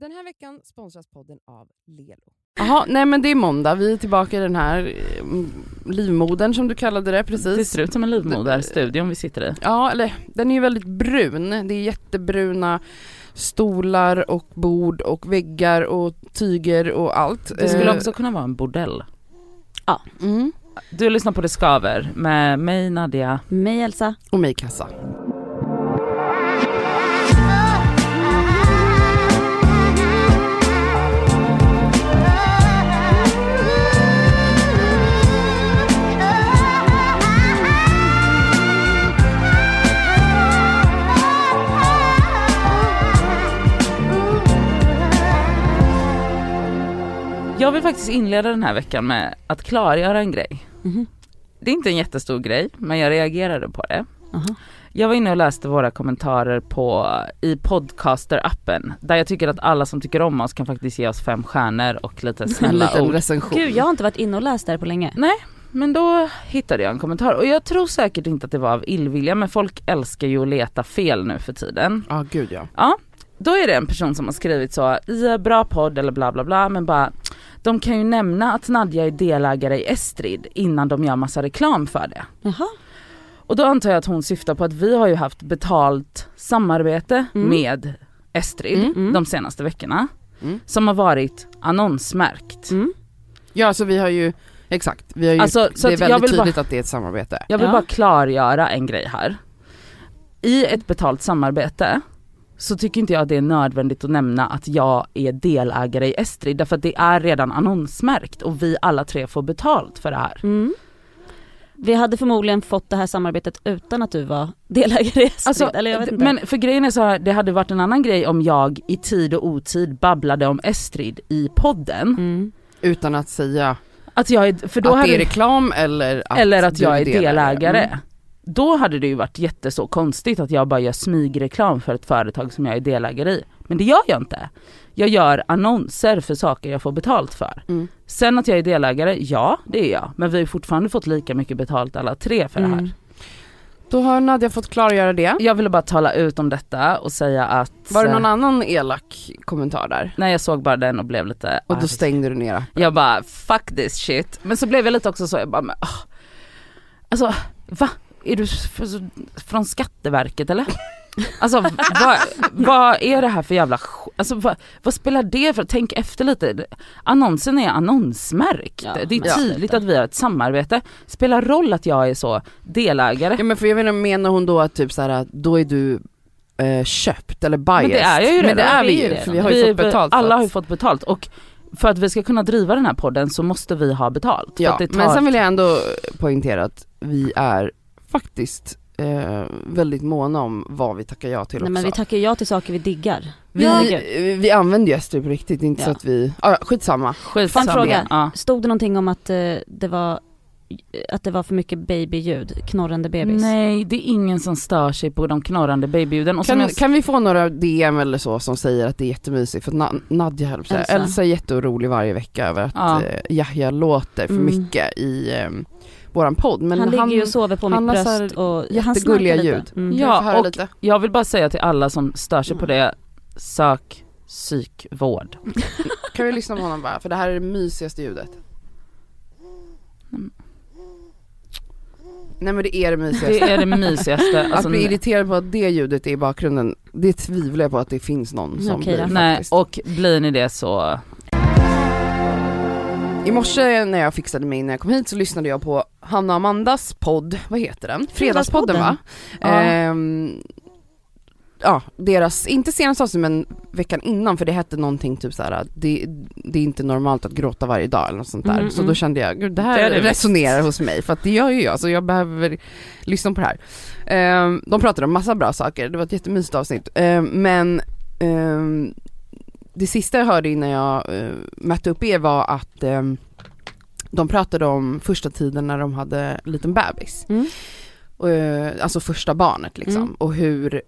Den här veckan sponsras podden av Lelo. Jaha, nej men det är måndag, vi är tillbaka i den här eh, livmodern som du kallade det precis. Det ser ut som en livmoderstudion vi sitter i. Ja, eller den är ju väldigt brun. Det är jättebruna stolar och bord och väggar och tyger och allt. Det skulle Eh, också kunna vara en bordell. mm. Du lyssnar på Det Skaver med mig Nadia. Mig Elsa. Och mig kassa. Jag vill faktiskt inleda den här veckan med att klargöra en grej. Mhm. Det är inte en jättestor grej, men jag reagerade på det. Aha. Jag var inne och läste våra kommentarer på, i podcaster-appen, där jag tycker att alla som tycker om oss kan faktiskt ge oss fem stjärnor och lite En snälla liten ord. recension. Gud, jag har inte varit inne och läst där på länge. Men då hittade jag en kommentar och jag tror säkert inte att det var av illvilja men folk älskar ju att leta fel nu för tiden. Ja, gud ja. Då är det en person som har skrivit så, i bra podd eller bla bla bla men bara de kan ju nämna att Nadja är delägare i Estrid innan de gör massa reklam för det. Jaha. Och då antar jag att hon syftar på att vi har ju haft betalt samarbete Mm. med Estrid Mm, mm. de senaste veckorna. Mm. Som har varit annonsmärkt. Mm. Ja, så vi har ju, exakt, vi har ju, Alltså, så det är väldigt vill bara- tydligt att det är ett samarbete. Jag vill Ja. bara klargöra en grej här. I ett betalt samarbete så tycker inte jag att det är nödvändigt att nämna att jag är delägare i Estrid därför att det är redan annonsmärkt och vi alla tre får betalt för det här. Mm. Vi hade förmodligen fått det här samarbetet utan att du var delägare i Estrid, Alltså, eller jag vet inte. men för grejen är så här, det hade varit en annan grej om jag i tid och otid babblade om Estrid i podden. Mm. Utan att säga Att jag är, för då att hade, det är reklam eller att, eller att jag är delägare. Mm. Då hade det ju varit jätteså konstigt att jag bara gör smygreklam för ett företag som jag är delägare i. Men det gör jag inte. Jag gör annonser för saker jag får betalt för. Mm. Sen att jag är delägare, ja det är jag. Men vi har fortfarande fått lika mycket betalt alla tre för det här. Mm. Då har Nadja fått klargöra det. Jag ville bara tala ut om detta och säga att Var det någon annan elak kommentar där? Nej jag såg bara den och blev lite Och då arg. stängde du ner appen. Jag bara fuck this shit. Men så blev jag lite också så, jag bara men, ah. Alltså va? Är du från Skatteverket eller? Alltså vad, vad är det här för jävla Alltså vad, vad spelar det för, tänk efter lite. Annonsen är annonsmärkt. Ja, det är tydligt att vi har ett samarbete. Spelar roll att jag är så delägare. Ja men för jag menar, menar hon då att typ så här, då är du eh, köpt eller biased? Men det är jag ju Men det är Vi ju för vi har ju Vi- fått betalt Alla har ju fått betalt och för att vi ska kunna driva den här podden så måste vi ha betalt. Ja, men sen vill jag ändå poängtera att vi är faktiskt eh, väldigt måna om vad vi tackar ja till Nej också. men vi tackar ja till saker vi diggar. vi, Ja. vi använder ju Estrid på riktigt, det är inte så Ja. att vi, ah, skitsamma. Skitsamma. fråga. Ja. Stod det någonting om att eh, det var att det var för mycket babyljud, knorrande bebis? Nej det är ingen som stör sig på de knorrande babyljuden. Kan, jag... kan vi få några DM eller så som säger att det är jättemysigt? För Na- Nadja höll Elsa. Elsa är jätteorolig varje vecka över att Ja. eh, Yahya låter för Mm. mycket i eh, våran podd. Men han ligger ju och sover på han mitt bröst och han snarkar ljud. lite. Mm. Ja, jag få höra och- lite? Jag vill bara säga till alla som stör sig på det, sök psykvård. Kan vi lyssna på honom bara? För det här är det mysigaste ljudet. Mm. Nej men det är det mysigaste. Det är det mysigaste. Att Alltså, bli irriterad på att det ljudet är i bakgrunden, det tvivlar jag på att det finns någon som då. blir nej, faktiskt. och blir ni det så, I morse när jag fixade mig när jag kom hit så lyssnade jag på Hanna Amandas podd, vad heter den? Fredagspodden va? Ja. Ehm, ja, deras, inte senaste avsnitt men veckan innan för det hette någonting typ såhär, det, det är inte normalt att gråta varje dag eller något sånt där. Mm, så mm. då kände jag, gud det här Det det visst. resonerar hos mig för att det gör ju jag så jag behöver lyssna på det här. Ehm, de pratade om massa bra saker, det var ett jättemysigt avsnitt. Ehm, men ehm, det sista jag hörde innan jag uh, mötte upp er var att de pratade om första tiden när de hade en liten bebis. Mm. Eh, alltså första barnet liksom Mm. och hur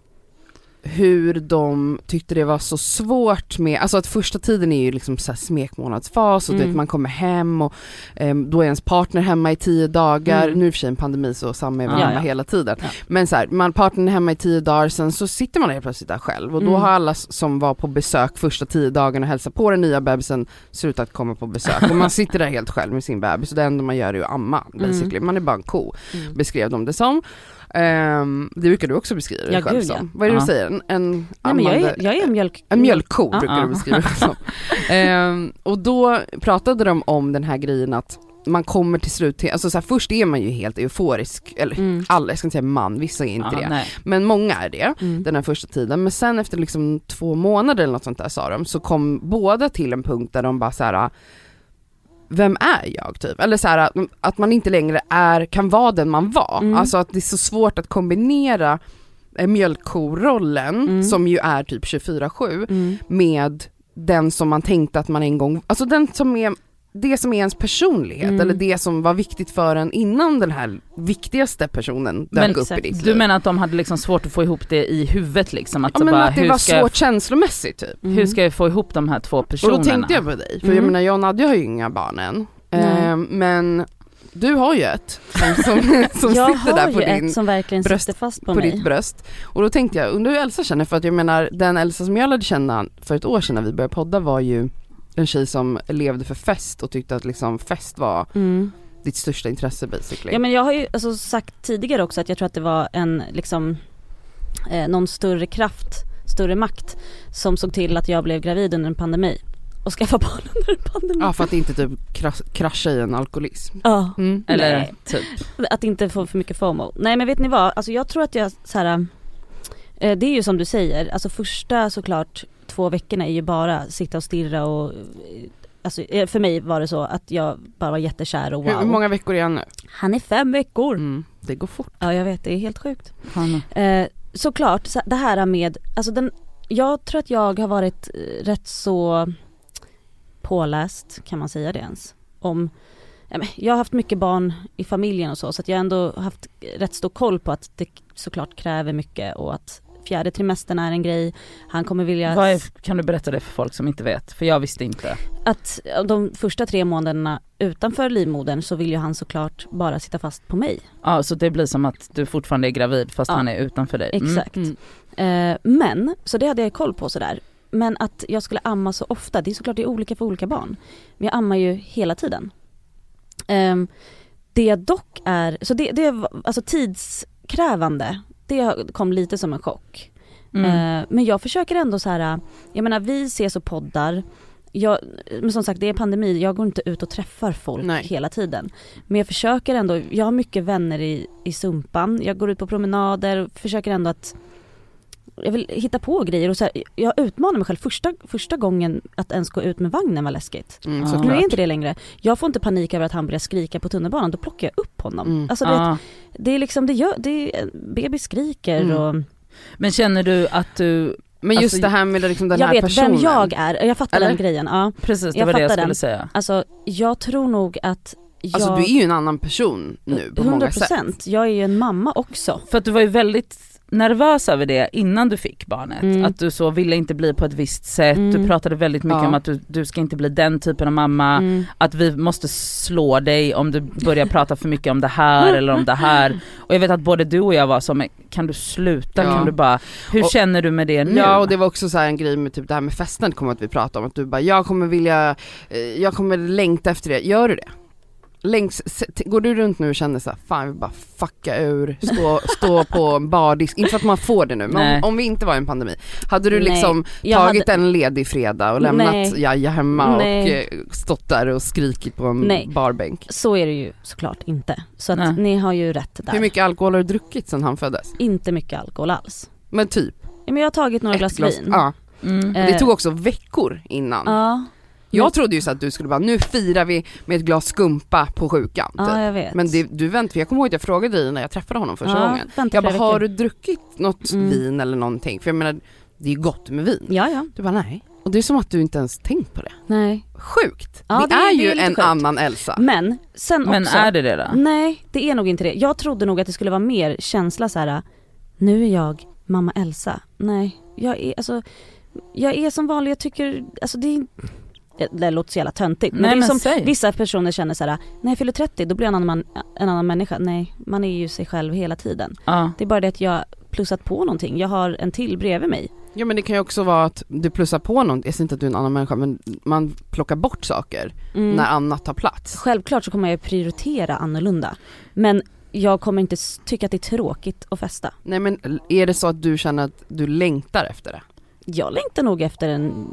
hur de tyckte det var så svårt med, alltså att första tiden är ju liksom så smekmånadsfas och du Mm. vet man kommer hem och ehm, då är ens partner hemma i tio dagar, Mm. nu i och för sig en pandemi så Sam är väl Ja, hemma ja. hela tiden. Ja. Men så här, man, partnern är hemma i tio dagar, sen så sitter man helt plötsligt där själv och då Mm. har alla som var på besök första tio dagarna och hälsat på den nya bebisen slutat komma på besök och man sitter där helt själv med sin bebis och det enda man gör är att amma basically, man är bara en ko Mm. beskrev de det som. Ehm, det brukar du också beskriva dig Ja, själv gud, som. ja. Vad är det Ja. du säger? En, en Nej jag är, jag är en mjölk... en mjölkko Ja. brukar Ja. du beskriva det som. Ehm, och då pratade de om den här grejen att man kommer till slut till, alltså så här, först är man ju helt euforisk, eller Mm. alla, jag ska inte säga man, vissa är inte Ja, det. nej. Men många är det Mm. den här första tiden. Men sen efter liksom två månader eller något sånt där sa de, så kom båda till en punkt där de bara så här. Vem är jag typ? Eller så här, att, att man inte längre är, kan vara den man var. Mm. Alltså att det är så svårt att kombinera eh, mjölkkorollen, Mm. som ju är typ 24-7, Mm. med den som man tänkte att man en gång, alltså den som är det som är ens personlighet Mm. eller det som var viktigt för en innan den här viktigaste personen dök upp i ditt Du liv. menar att de hade liksom svårt att få ihop det i huvudet liksom? Att, ja, men bara, att det var jag- svårt känslomässigt typ. Mm. Hur ska jag få ihop de här två Och personerna? då tänkte jag på dig, för jag Mm. menar jag och Nadja har ju inga barn än. Ehm, men du har ju ett som, som, som jag sitter där på, din, som verkligen bröst- sitter fast på, på mig. ditt bröst. Och då tänkte jag, undrar hur Elsa känner, för att jag menar den Elsa som jag lärde känna för ett år sedan när vi började podda var ju en tjej som levde för fest och tyckte att liksom fest var Mm. ditt största intresse basically. Ja men jag har ju alltså sagt tidigare också att jag tror att det var en liksom eh, någon större kraft, större makt som såg till att jag blev gravid under en pandemi och skaffade barn under en pandemi. Ja för att inte typ kras- krascha i en alkoholism. Ja. Mm. Eller Nej. typ. Att inte få för mycket FOMO. Nej men vet ni vad, alltså jag tror att jag så här. Eh, det är ju som du säger, alltså första såklart två veckorna är ju bara sitta och stirra och Alltså eh, för mig var det så att jag bara var jättekär och Hur, wow. hur många veckor är han nu? Han är fem veckor. Mm. Det går fort. Ja jag vet, det är helt sjukt. Fan. Eh, såklart, så det här med, alltså den, jag tror att jag har varit eh, rätt så påläst, kan man säga det ens? Om, jag har haft mycket barn i familjen och så, så att jag ändå haft rätt stor koll på att det såklart kräver mycket och att fjärde trimestern är en grej, han kommer vilja Vad är, kan du berätta det för folk som inte vet? För jag visste inte. att de första tre månaderna utanför livmodern så vill ju han såklart bara sitta fast på mig. Ja så det blir som att du fortfarande är gravid fast Ja. han är utanför dig. Mm. Exakt. Mm. Eh, men, så det hade jag koll på sådär. Men att jag skulle amma så ofta, det är såklart det är olika för olika barn. Men jag ammar ju hela tiden. Ehm, det dock är, så det, det var alltså tidskrävande, det kom lite som en chock. Mm. Eh, men jag försöker ändå så här, jag menar vi ses och poddar, jag, men som sagt det är pandemi, jag går inte ut och träffar folk Nej. hela tiden. Men jag försöker ändå, jag har mycket vänner i, i Sumpan, jag går ut på promenader och försöker ändå att jag vill hitta på grejer och så här, jag utmanar mig själv. Första, första gången att ens gå ut med vagnen var läskigt. Mm, Ja. Nu är inte det längre. Jag får inte panik över att han börjar skrika på tunnelbanan, då plockar jag upp honom. Mm. Alltså det, Ja. det är liksom, det gör, det är, bebis skriker Mm. och Men känner du att du, Men just Alltså, det här med liksom den jag här vet personen. vem jag är, jag fattar Eller? den grejen. Ja. precis det Jag var det jag fattar skulle den. säga. Alltså jag tror nog att jag... Alltså du är ju en annan person nu på många sätt. 100%, jag är ju en mamma också. För att du var ju väldigt nervös över det innan du fick barnet. Mm. Att du så ville inte bli på ett visst sätt, du Mm. pratade väldigt mycket Ja. om att du, du ska inte bli den typen av mamma. Mm. Att vi måste slå dig om du börjar prata för mycket om det här eller om det här. Och jag vet att både du och jag var så, kan du sluta? Ja. Kan du bara, hur Och- känner du med det nu? Ja och det var också så här en grej med typ det här med festen kommer att vi pratade om, att du bara jag kommer vilja, eh, jag kommer längta efter det, gör du det? Längs, går du runt nu och känner såhär, fan jag vill bara fucka ur, stå, stå på bardisk, inte för att man får det nu men om, om vi inte var i en pandemi, hade du liksom tagit hade- en ledig fredag och lämnat Nej. Jaja hemma Nej. och eh, stått där och skrikit på en Nej. barbänk? Så är det ju såklart inte. Så att Nej. ni har ju rätt där. Hur mycket alkohol har du druckit sedan han föddes? Inte mycket alkohol alls. Men typ Ja, men jag har tagit några ett glas, vin. ja. Mm. Eh, Det tog också veckor innan. Ja, Jag trodde ju så att du skulle bara, nu firar vi med ett glas skumpa på sjukan. Typ. ja jag vet. Men det, du väntade, för jag kommer ihåg att jag frågade dig när jag träffade honom första ja, gången. vänta Jag bara, har du druckit något Mm. vin eller någonting? För jag menar, det är ju gott med vin. Ja, ja. Du bara, nej. Och det är som att du inte ens tänkt på det. Nej. Sjukt! Ja, det, det- är ju är lite en sjukt. annan Elsa. Men sen Men också. är det det då? Nej, det är nog inte det. Jag trodde nog att det skulle vara mer känsla så här. nu är jag mamma Elsa. Nej, jag är alltså, jag är som vanlig, jag tycker, alltså det är det låter så jävla töntigt men Nej, det är men som säg. vissa personer känner såhär, när jag fyller 30 då blir jag en annan, man, en annan människa. Nej, man är ju sig själv hela tiden. Ja. Det är bara det att jag plussat på någonting, jag har en till bredvid mig. Ja men det kan ju också vara att du plussar på något, jag säger inte att du är en annan människa men man plockar bort saker Mm. när annat tar plats. Självklart så kommer jag prioritera annorlunda. Men jag kommer inte tycka att det är tråkigt att festa. Nej men är det så att du känner att du längtar efter det? Jag längtar nog efter en,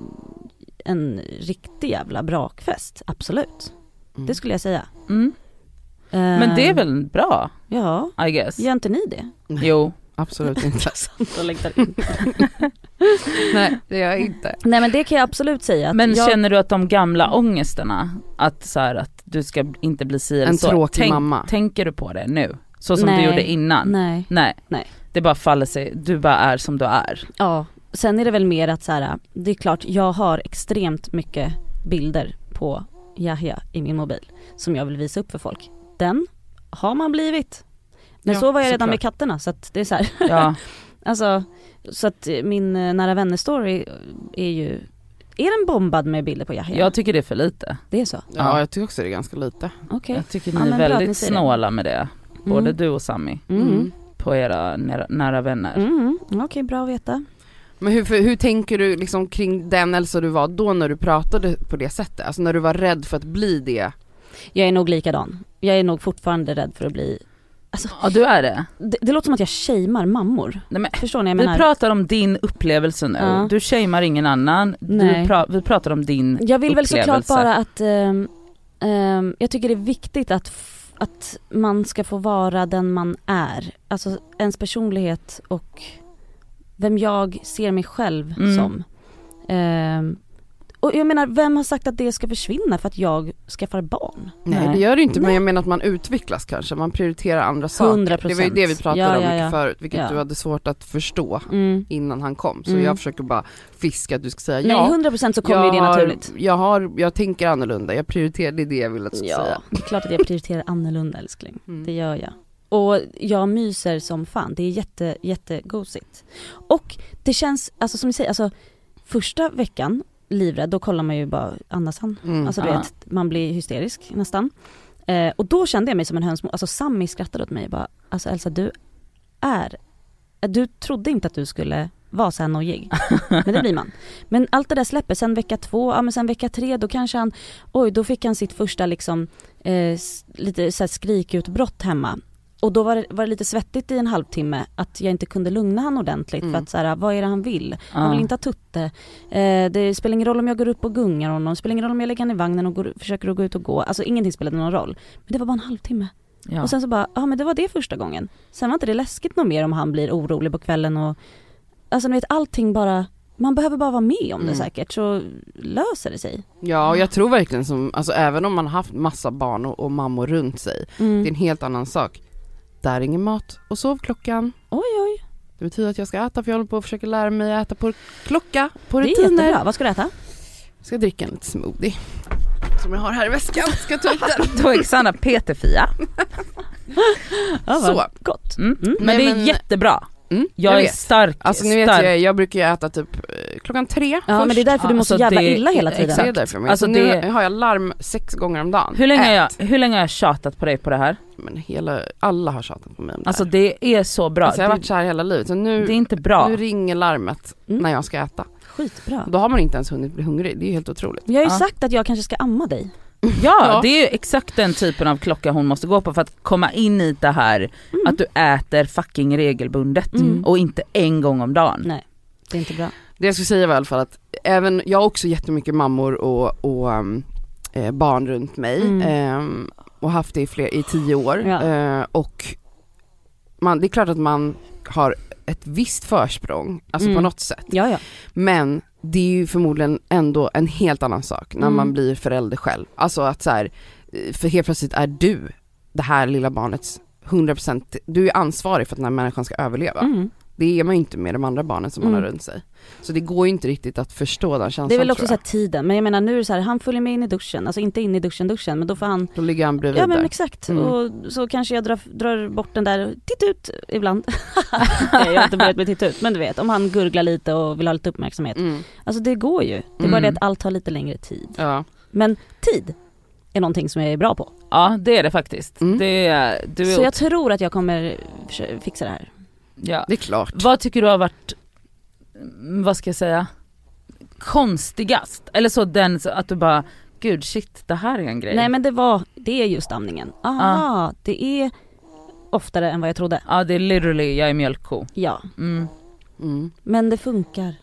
en riktig jävla brakfest, absolut. Mm. Det skulle jag säga. Mm. Men det är väl bra Ja, I guess. gör inte ni det? Jo. Absolut inte. Jag längtar in. Nej det gör jag inte. Nej men det kan jag absolut säga. Men jag, känner du att de gamla ångesterna, att så här, att du ska inte bli si eller En så. tråkig tänk, mamma. Tänker du på det nu? Så som Nej. du gjorde innan? Nej, Nej. Nej. Det bara faller sig, du bara är som du är. ja. Sen är det väl mer att så här, det är klart jag har extremt mycket bilder på Yahya i min mobil som jag vill visa upp för folk. Den har man blivit. Men Ja, så var jag redan såklart. med katterna så att det är så här. Ja. Alltså, så att min eh, nära vänner story är ju, är den bombad med bilder på Yahya? Jag tycker det är för lite. Det är så? Ja, Ja. jag tycker också det är ganska lite. Okej. Jag tycker Ja, ni är ni väldigt det. snåla med det. Både Mm. du och Sami. Mm. På era nära, nära vänner. Mm. Okej, bra att veta. Men hur, för, hur tänker du liksom kring den Elsa du var då när du pratade på det sättet? Alltså när du var rädd för att bli det? Jag är nog likadan. Jag är nog fortfarande rädd för att bli, Ja du är det. det, det låter som att jag shamear mammor. Nej, men, Förstår ni? Jag vi menar, pratar om din upplevelse nu. Ja. Du shamear ingen annan. Pra, vi pratar om din jag vill väl såklart upplevelse. bara att, ehm, ehm, jag tycker det är viktigt att, att man ska få vara den man är. Alltså ens personlighet och vem jag ser mig själv Mm. som. Ehm, och jag menar, vem har sagt att det ska försvinna för att jag skaffar barn? Nej, Nej. det gör det inte men Nej. jag menar att man utvecklas kanske, man prioriterar andra saker. 100%. Det var ju det vi pratade Ja, om ja, ja. förut, vilket Ja. du hade svårt att förstå Mm. innan han kom. Så Mm. jag försöker bara fiska att du ska säga Nej, ja. 100% så kommer ju det har- naturligt. Jag har, jag tänker annorlunda, jag prioriterar, det är det jag vill att du ska Ja, säga. det är klart att jag prioriterar annorlunda älskling. Mm. Det gör jag. Och jag myser som fan, det är jätte, jättegosigt. Och det känns, alltså som ni säger, alltså första veckan, livrädd, då kollar man ju bara, andas han? Mm. Alltså du Ja. vet, man blir hysterisk nästan. Eh, och då kände jag mig som en hönsmor, alltså Sammy skrattade åt mig bara, alltså Elsa du är, du trodde inte att du skulle vara så här nojig. Men det blir man. Men allt det där släpper, sen vecka två, ja men sen vecka tre då kanske han, oj då fick han sitt första liksom eh, lite så här skrikutbrott hemma. Och då var det, var det lite svettigt i en halvtimme att jag inte kunde lugna han ordentligt för Mm. att så här, vad är det han vill? Han vill Ja. inte ha tutte. Eh, det spelar ingen roll om jag går upp och gungar honom, det spelar ingen roll om jag lägger honom i vagnen och går, försöker att gå ut och gå. Alltså ingenting spelade någon roll. Men det var bara en halvtimme. Ja. Och sen så bara, ja men det var det första gången. Sen var inte det läskigt något mer om han blir orolig på kvällen och Alltså ni vet allting bara, man behöver bara vara med om det Mm. säkert så löser det sig. Ja och jag tror verkligen som, alltså även om man har haft massa barn och, och mammor runt sig, Mm. det är en helt annan sak. Där är ingen mat och sovklockan. Oj oj, Det betyder att jag ska äta för jag håller på att försöka lära mig att äta på klocka, på det är rutiner. jättebra. Vad ska du äta? Jag ska dricka en liten smoothie. Som jag har här i väskan, ska ta ut den. Då är Xana PT-Fia. Ja, Så. Gott. Mm. Mm. Men Nej, det är men- jättebra. Mm, Jag, jag är stark. Alltså ni vet stark. jag, jag brukar ju äta typ eh, klockan tre Ja först. men det är därför du så alltså jävla det- illa hela tiden. Det är exakt. därför. Men Alltså så det- nu har jag larm sex gånger om dagen. Hur länge, har jag, hur länge har jag tjatat på dig på det här? Men hela, alla har tjatat på mig om det Alltså här. det är så bra. Alltså jag har det, varit kär hela livet, så nu, det är inte bra. nu ringer larmet Mm. när jag ska äta. Skitbra. Då har man inte ens hunnit bli hungrig, det är ju helt otroligt. Jag har ju Ja. sagt att jag kanske ska amma dig. Ja, Ja. det är ju exakt den typen av klocka hon måste gå på för att komma in i det här Mm. att du äter fucking regelbundet Mm. och inte en gång om dagen. Nej, det är inte bra. Det jag skulle säga var i alla fall att även, jag har också jättemycket mammor och, och eh, barn runt mig Mm. ehm, och haft det i, fler, i tio år Ja. Eh, och man, det är klart att man har ett visst försprång, alltså Mm. på något sätt. Ja ja. Men det är ju förmodligen ändå en helt annan sak när Mm. man blir förälder själv. Alltså att så här, för helt plötsligt är du det här lilla barnets 100%, du är ansvarig för att den här människan ska överleva. Mm. Det är man ju inte med de andra barnen som man Mm. har runt sig. Så det går ju inte riktigt att förstå den känslan Det är väl också tror så jag. här tiden, men jag menar nu är det så här, han följer med in i duschen, alltså inte in i duschen duschen men då får han Då ligger han bredvid Ja men där. exakt, Mm. och så kanske jag drar, drar bort den där, titta ut ibland. Jag har inte börjat med titta ut, men du vet om han gurglar lite och vill ha lite uppmärksamhet. Mm. Alltså det går ju, det är bara det Mm. att allt tar lite längre tid. Ja. Men tid är någonting som jag är bra på. Ja det är det faktiskt. Mm. Det är, du är Så jag tror att jag kommer fixa det här. Ja. Det är klart. Vad tycker du har varit, mm, vad ska jag säga, konstigast? Eller så den, så att du bara, gud shit det här är en grej. Nej men det var, det är just amningen. Aha, det är oftare än vad jag trodde. Ja det är literally, jag är mjölkko. Ja, Mm. Mm. men det funkar.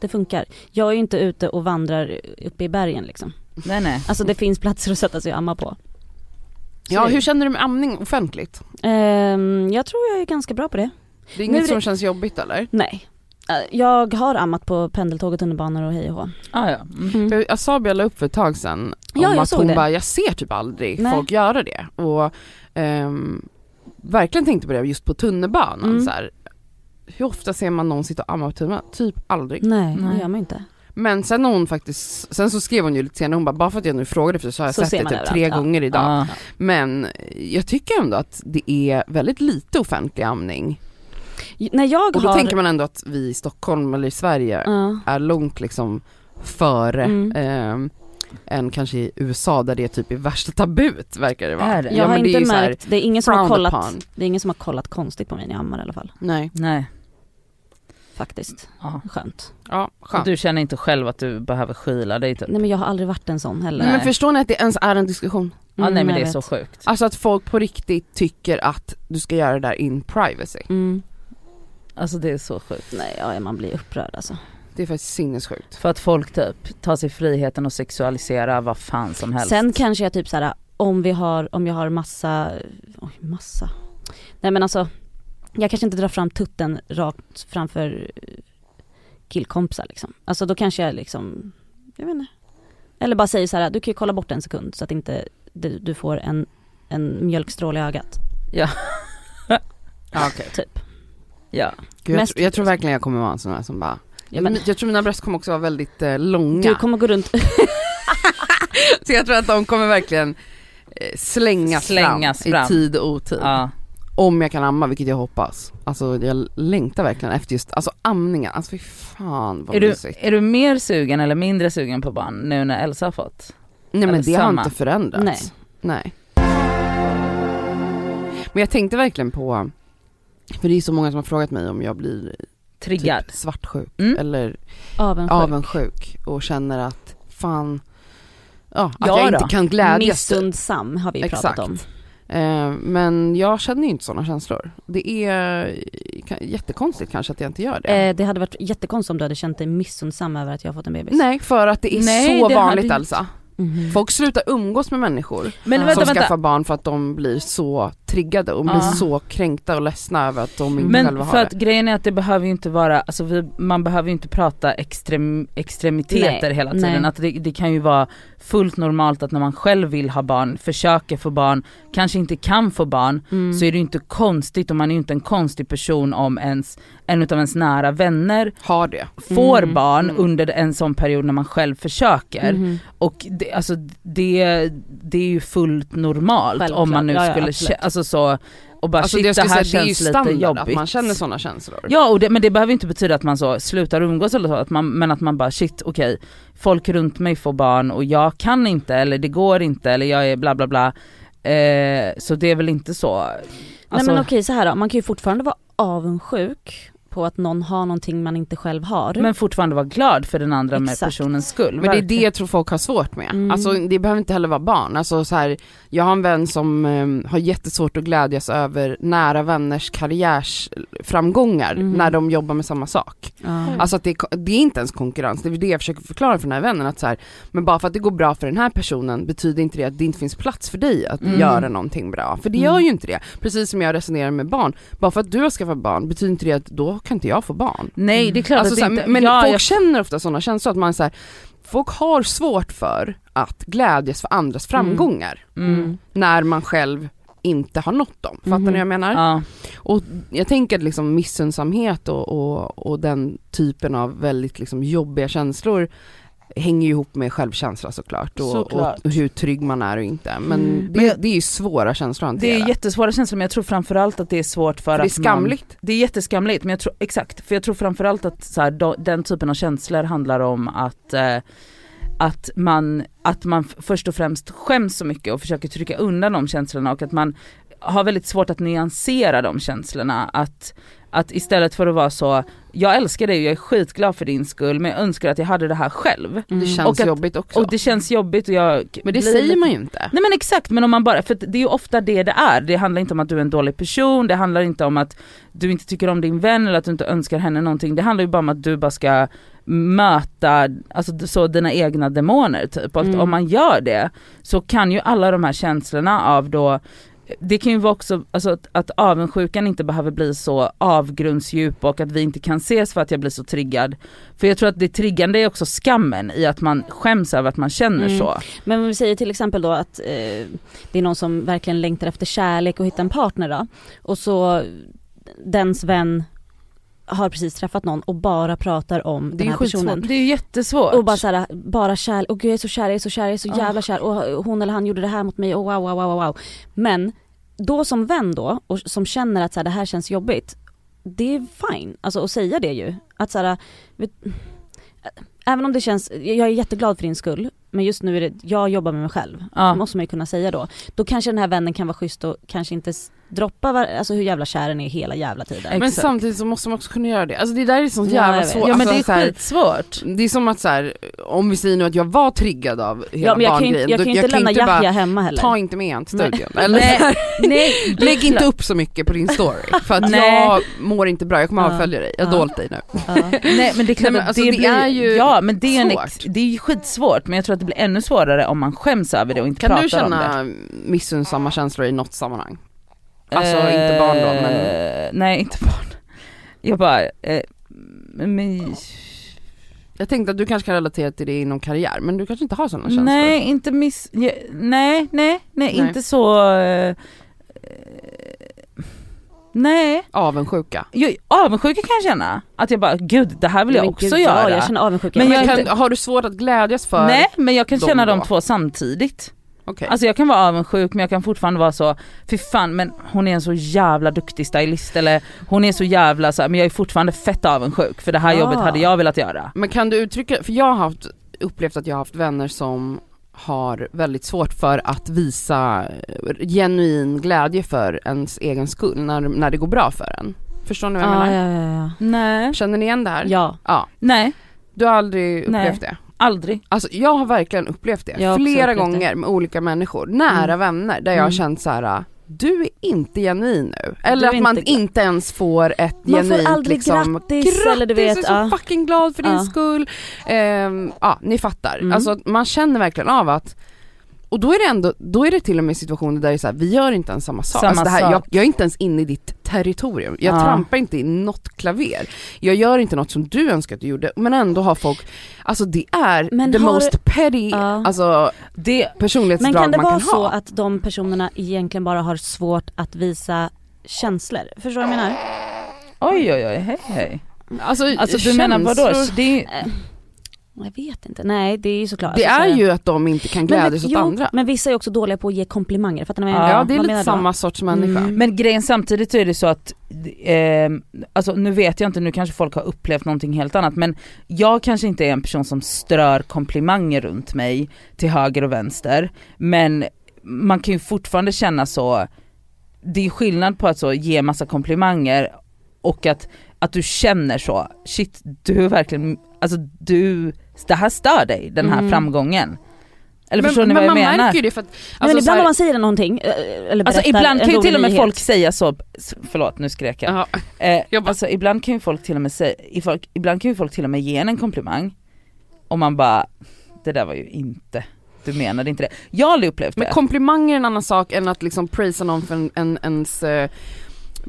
Det funkar. Jag är ju inte ute och vandrar uppe i bergen liksom. Nej nej. Alltså det finns platser att sätta sig och amma på. Ja, det- hur känner du med amning offentligt? Ehm, jag tror jag är ganska bra på det. Det är Nu inget det- som känns jobbigt eller? Nej. Eh, Jag har ammat på pendeltåg, tunnelbanor och hej och hå. Ah, ja. Mm. För Asabia la upp för ett tag sedan om Ja, jag att hon det. bara, jag ser typ aldrig Nej. folk göra det. Och ehm, verkligen tänkte på det just på tunnelbanan Mm. så här. Hur ofta ser man någon sitta och amma på tunnelbanan? Typ aldrig. Nej, Nej. det gör man inte. Men sen hon faktiskt, sen så skrev hon ju lite senare, hon bara bara för att jag nu frågade för så har jag Så sett det typ tre ja. gånger idag. Ja. Men jag tycker ändå att det är väldigt lite offentlig amning. När jag Och då har... tänker man ändå att vi i Stockholm eller i Sverige Ja. är långt liksom före Mm. ehm, än kanske i USA där det typ är värsta tabut verkar det vara. Är det? jag har det inte märkt, det är ingen som har kollat, upon. det är ingen som har kollat konstigt på mig när jag ammar i alla fall. Nej, Nej. Faktiskt. Ja. Skönt. ja Och skönt. du känner inte själv att du behöver skyla dig typ? Nej men jag har aldrig varit en sån heller. Nej, men förstår ni att det ens är en diskussion? Ja, nej Mm, men det jag är så sjukt. Alltså att folk på riktigt tycker att du ska göra det där in privacy. Mm. Alltså det är så sjukt. Nej, ja, man blir upprörd alltså. Det är faktiskt sinnessjukt. För att folk typ tar sig friheten att sexualisera vad fan som helst. Sen kanske jag typ såhär, om vi har, om jag har massa, oj massa. Nej men alltså, jag kanske inte drar fram tutten rakt framför eh, killkompisar liksom. Alltså då kanske jag liksom, jag vet inte. Eller bara säger så här, du kan ju kolla bort en sekund så att inte du, du får en, en mjölkstråle i ögat. Ja, okej. Typ. Ja. Gud, jag, tror- jag tror verkligen jag kommer vara en sån här som bara, Ja, men, jag tror mina bröst kommer också vara väldigt eh, långa. du kommer gå runt, Så jag tror att de kommer verkligen eh, slängas, Slängas fram, fram. i tid och otid. ja. Om jag kan amma, vilket jag hoppas. Alltså jag längtar verkligen efter just, alltså amningen, alltså fy fan vad Är, du, mysigt. är du mer sugen eller mindre sugen på barn nu när Elsa har fått? Nej men eller det har samma? inte förändrats. Nej. Nej. Men jag tänkte verkligen på, för det är så många som har frågat mig om jag blir Triggad? typ svartsjuk Mm. eller avundsjuk. avundsjuk och känner att fan, ja, att Ja jag då. inte kan glädjas. Missundsam har vi pratat Exakt. om. Eh, men jag känner ju inte sådana känslor. Det är jättekonstigt kanske att jag inte gör det. Eh, det hade varit jättekonstigt om du hade känt dig missundsam över att jag har fått en bebis. Nej, för att det är Nej, så det vanligt Elsa. Mhm. Folk slutar umgås med människor Men vänta, som vänta. skaffar barn för att de blir så triggade och blir Ja. så kränkta och ledsna över att de inte Men själva för har att det. grejen är att det behöver ju inte vara, alltså vi, man behöver ju inte prata extrem, extremiteter Nej, hela tiden. nej. Att det, det kan ju vara fullt normalt att när man själv vill ha barn, försöker få barn, kanske inte kan få barn, Mm. så är det ju inte konstigt och man är ju inte en konstig person om ens, en utav ens nära vänner Har det. får Mm, barn mm. under en sån period när man själv försöker. Mhm. Och det, alltså det, det är ju fullt normalt Självklart, om man nu ja, ja, skulle, absolut. kä- alltså så, och bara Alltså shit det, det här säga, det är ju känns lite standard jobbigt. att man känner sådana känslor. Ja och det, men det behöver inte betyda att man så slutar umgås eller så, att man, men att man bara shit okej, folk runt mig får barn och jag kan inte eller det går inte eller jag är bla bla bla. Eh, så det är väl inte så. Alltså, Nej men okej så här då, man kan ju fortfarande vara avundsjuk på att någon har någonting man inte själv har. men fortfarande vara glad för den andra med Exakt. personens skull. Men det är det verkligen. jag tror folk har svårt med. Mm. Alltså det behöver inte heller vara barn. Alltså så här, jag har en vän som eh, har jättesvårt att glädjas över nära vänners karriärsframgångar Mhm. när de jobbar med samma sak. Ja. Alltså att det, är- det är inte ens konkurrens, det är det jag försöker förklara för den här vännen att så här, men bara för att det går bra för den här personen betyder inte det att det inte finns plats för dig att Mm. göra någonting bra. För det Mm. gör ju inte det. Precis som jag resonerar med barn, bara för att du har skaffat barn betyder inte det att då kan inte jag få barn. Nej det är klart Alltså, att det här, inte, men ja, folk jag, känner ofta sådana känslor att man så här, folk har svårt för att glädjas för andras framgångar mm. Mm. när man själv inte har nått dem. Fattar Mhm. ni vad jag menar? Ja. Och jag tänker liksom missunnsamhet och, och, och den typen av väldigt liksom jobbiga känslor hänger ju ihop med självkänsla såklart och, Såklart. och hur trygg man är och inte. Men, Mm. det, Men det är ju svåra känslor att Det hantera. är jättesvåra känslor men jag tror framförallt att det är svårt för, För det är att man, skamligt. Det är jätteskamligt men jag tror, exakt, för jag tror framförallt att så här, då, den typen av känslor handlar om att eh, att man, att man först och främst skäms så mycket och försöker trycka undan de känslorna och att man har väldigt svårt att nyansera de känslorna. Att, att istället för att vara så, jag älskar dig och jag är skitglad för din skull men jag önskar att jag hade det här själv. Mm. Det känns Och att- jobbigt också. Och det känns jobbigt och jag men det säger lite- man ju inte. Nej men exakt, men om man bara, för det är ju ofta det det är. Det handlar inte om att du är en dålig person, det handlar inte om att du inte tycker om din vän eller att du inte önskar henne någonting. Det handlar ju bara om att du bara ska möta, alltså så dina egna demoner typ. Och Mm. om man gör det så kan ju alla de här känslorna av då det kan ju vara också, alltså att, att avundsjukan inte behöver bli så avgrundsdjup och att vi inte kan ses för att jag blir så triggad. För jag tror att det triggande är också skammen i att man skäms över att man känner Mm. så. Men om vi säger till exempel då att eh, det är någon som verkligen längtar efter kärlek och hitta en partner då. Och så dens vän har precis träffat någon och bara pratar om den är här skitsvårt. personen. Det är ju jättesvårt. Och bara såhär, bara kärlek, och gud jag är så kär, jag är så kär, jag är så Ah. jävla kär och hon eller han gjorde det här mot mig och wow wow wow wow. Men då som vän då, och som känner att så här, det här känns jobbigt, det är fine, alltså att säga det ju. Att så här, vet, även om det känns, jag är jätteglad för din skull, men just nu är det, jag jobbar med mig själv. Ja. Det måste man ju kunna säga då. Då kanske den här vännen kan vara schysst och kanske inte droppa var, alltså hur jävla kär den är hela jävla tiden. Exakt. Men samtidigt så måste man också kunna göra det. Alltså det där är så Ja, jävla svårt. Ja men alltså, det är här, skitsvårt. Det är som att så här, om vi säger nu att jag var triggad av hela Ja men jag kan ju inte, barngrejen. jag kan ju inte lämna Yahya hemma heller. ta inte med han till Nej. studion. Eller, Nej, nej, Lägg inte upp så mycket på din story för att Nej. jag mår inte bra, jag kommer Ja. avfölja dig, jag har Ja. dolt dig nu. Ja. Nej men det är klart Nej, men alltså, det, det blir, är ju ja men det är, en det är ju skitsvårt men jag tror att det blir ännu svårare om man skäms över det och inte Kan pratar du om det. känna missunnsamma känslor i något sammanhang? Alltså inte barn då men Eh, Nej inte barn. Jag bara, eh, men, jag tänkte att du kanske kan relatera till det inom karriär men du kanske inte har sådana känslor? nej inte miss, nej, nej, nej Nej. inte så, eh, eh, nej. Avundsjuka? Jag, avundsjuka kan jag känna, att jag bara gud det här vill jag Men också gud, göra. Ja, jag känner avundsjuka. Men Men jag kan, inte- har du svårt att glädjas för? Nej men jag kan känna de två samtidigt. Okej. Alltså jag kan vara avundsjuk men jag kan fortfarande vara så, fy fan men hon är en så jävla duktig stylist eller hon är så jävla så här, men jag är fortfarande fett avundsjuk för det här Ja. jobbet hade jag velat göra. Men kan du uttrycka, för jag har haft, upplevt att jag har haft vänner som har väldigt svårt för att visa eh, genuin glädje för ens egen skull när, när det går bra för en. Förstår ni vad jag ja, menar? ja, ja, Nej. Känner ni igen det här? ja. ja. Nej, Du har aldrig Nej. upplevt det? aldrig. Alltså jag har verkligen upplevt det Jag flera upplevt gånger med olika människor, nära Mm. vänner där jag har Mm. känt så här. Du är inte genuin nu. Eller att man inte inte, ens får ett Man får genuint aldrig liksom, grattis, eller du vet, jag är så ja. fucking glad för din Ja. skull. Ehm, ja, ni fattar. Mm. Alltså man känner verkligen av att och då är det ändå, då är det till och med situationer där det är så här, vi gör inte ens samma sak. Samma alltså det här, sak. Jag, jag är inte ens inne i ditt territorium. Jag Ja. trampar inte i något klaver. Jag gör inte något som du önskar att du gjorde, men ändå har folk, alltså det är Men the har most petty, Ja. alltså Det, Men personlighetsdrag kan det man vara kan så ha. att de personerna egentligen bara har svårt att visa känslor? Förstår du vad jag menar? oj oj oj, hej hej. Alltså, Alltså du menar vadå? känslor- Det är, Eh, Jag vet inte, nej det är ju såklart. Det alltså, är så- ju att de inte kan glädjas åt jo, andra. Men vissa är också dåliga på att ge komplimanger, fattar ni vad jag Ja, menar? Ja det är lite samma sorts människa. Mm. men grejen samtidigt så är det så att, eh, alltså nu vet jag inte, nu kanske folk har upplevt någonting helt annat men jag kanske inte är en person som strör komplimanger runt mig till höger och vänster men man kan ju fortfarande känna så, det är skillnad på att så ge massa komplimanger och att, att du känner så, shit du är verkligen, alltså du, det här stör dig den här Mm. framgången. Eller men, förstår ni men vad jag man menar? märker ju det för att, alltså, men ibland om man säger någonting, eh, eller berättar Alltså ibland kan ju till och med nyhet. folk säga så, förlåt nu skrek jag. Jaha. Eh, Jag bara- alltså ibland kan ju folk till och med säga, ibland kan ju folk till och med ge en en komplimang och man bara, det där var ju inte, du menade inte det. Jag har aldrig upplevt Men det. komplimanger är en annan sak än att liksom prisa någon för en, en, ens eh,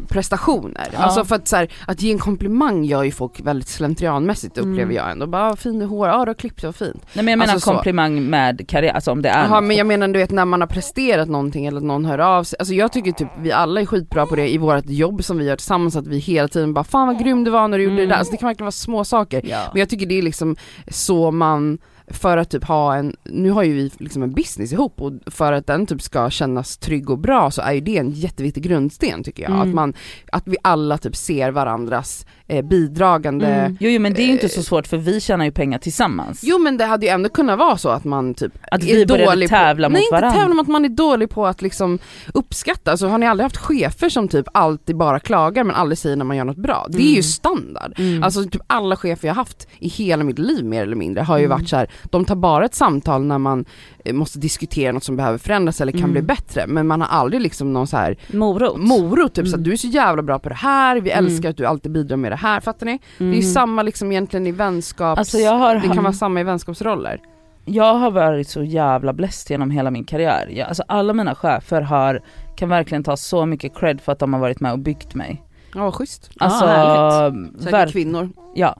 prestationer. Ja. Alltså för att så här, att ge en komplimang gör ju folk väldigt slentrianmässigt upplever Mm. jag ändå. Bara "Ah, fin i hår, ja du har klippt dig, fint. Nej men jag menar Alltså så. komplimang med karriär, alltså om det är Jaha men jag menar du vet när man har presterat någonting eller att någon hör av sig. Alltså jag tycker typ vi alla är skitbra på det i vårt jobb som vi gör tillsammans att vi hela tiden bara fan vad grym du var när du gjorde Mm. det där. Alltså det kan verkligen vara små saker. Ja. Men jag tycker det är liksom så man, för att typ ha en, nu har ju vi liksom en business ihop och för att den typ ska kännas trygg och bra så är ju det en jätteviktig grundsten tycker jag. Mm. Att man, att vi alla typ ser varandras eh, bidragande Mm. Jo, jo men det är ju inte så svårt för vi tjänar ju pengar tillsammans. Jo men det hade ju ändå kunnat vara så att man typ Att är vi dålig tävla på, mot Nej inte varandra. tävla, men att man är dålig på att liksom uppskatta. Alltså har ni aldrig haft chefer som typ alltid bara klagar men aldrig säger när man gör något bra? Det är ju Mm. standard. Mm. Alltså typ alla chefer jag haft i hela mitt liv mer eller mindre har ju Mm. varit så här. de tar bara ett samtal när man eh, måste diskutera något som behöver förändras eller kan Mm. bli bättre men man har aldrig liksom någon så här Morot. morot, typ så Mm. att du är så jävla bra på det här, vi Mm. älskar att du alltid bidrar med det här, fattar ni? Det är ju Mhm. samma liksom egentligen i vänskaps, Alltså har, det kan vara samma i vänskapsroller. jag har varit så jävla blessed genom hela min karriär. Jag, alltså alla mina chefer har, kan verkligen ta så mycket cred för att de har varit med och byggt mig. Ja vad schysst. Alltså, härligt. Säkert kvinnor. ja,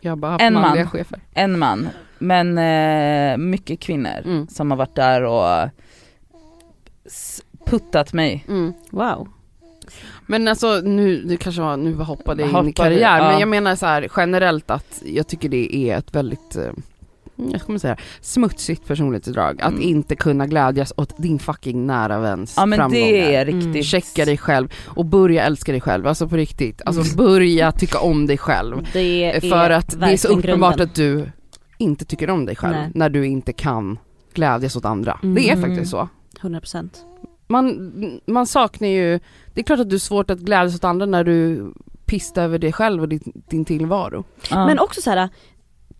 Jag har bara haft En man. manliga chefer. en man. Men eh, mycket kvinnor Mm. som har varit där och puttat mig. Mm. Wow. Men alltså nu, det kanske var, nu hoppade jag in i karriär, ja. men jag menar så här generellt att jag tycker det är ett väldigt, eh, jag man säga, smutsigt personlighetsdrag. Att Mm. inte kunna glädjas åt din fucking nära väns Ja men framgångar. det är Mm. riktigt. Checka dig själv och börja älska dig själv, alltså på riktigt. Alltså börja tycka om dig själv. Det För att det är så uppenbart grunden. att du inte tycker om dig själv Nej. när du inte kan glädjas åt andra. Mm. Det är faktiskt så. 100%. Man, man saknar ju, det är klart att du är svårt att glädjas åt andra när du pistar över dig själv och din, din tillvaro. Ja. Men också så här.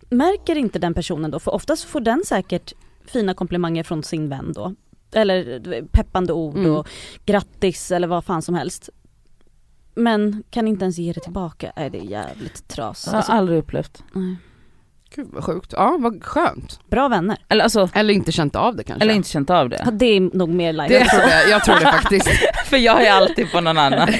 märker inte den personen då, för oftast får den säkert fina komplimanger från sin vän då. Eller peppande ord Mm. och grattis eller vad fan som helst. Men kan inte ens ge det tillbaka, är det är jävligt tras. jag har Alltså, aldrig upplevt. nej. Gud vad sjukt, ja vad skönt. Bra vänner. Eller alltså, Eller inte känt av det kanske. eller inte känt av Ja, det. det är nog mer live. det tror jag, jag tror det faktiskt. För jag är alltid på någon annan.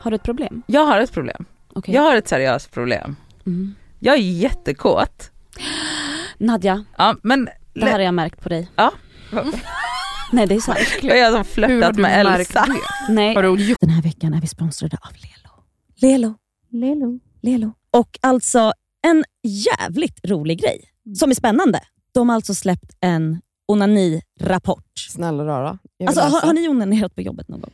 Har du ett problem? Jag har ett problem. Okej. Jag har ett seriöst problem. Mm. Jag är jättekåt. Nadja, Ja men det här har jag märkt på dig. Ja. Nej det är sant. jag har flörtat med Elsa. Nej. Har du Den här veckan är vi sponsrade av Lelo. Lelo. Lelo. Lelo. Och alltså en jävligt rolig grej som är spännande. De har alltså släppt en onani-rapport. Snälla rara. Jag Alltså har, har ni onanerat på jobbet någon gång?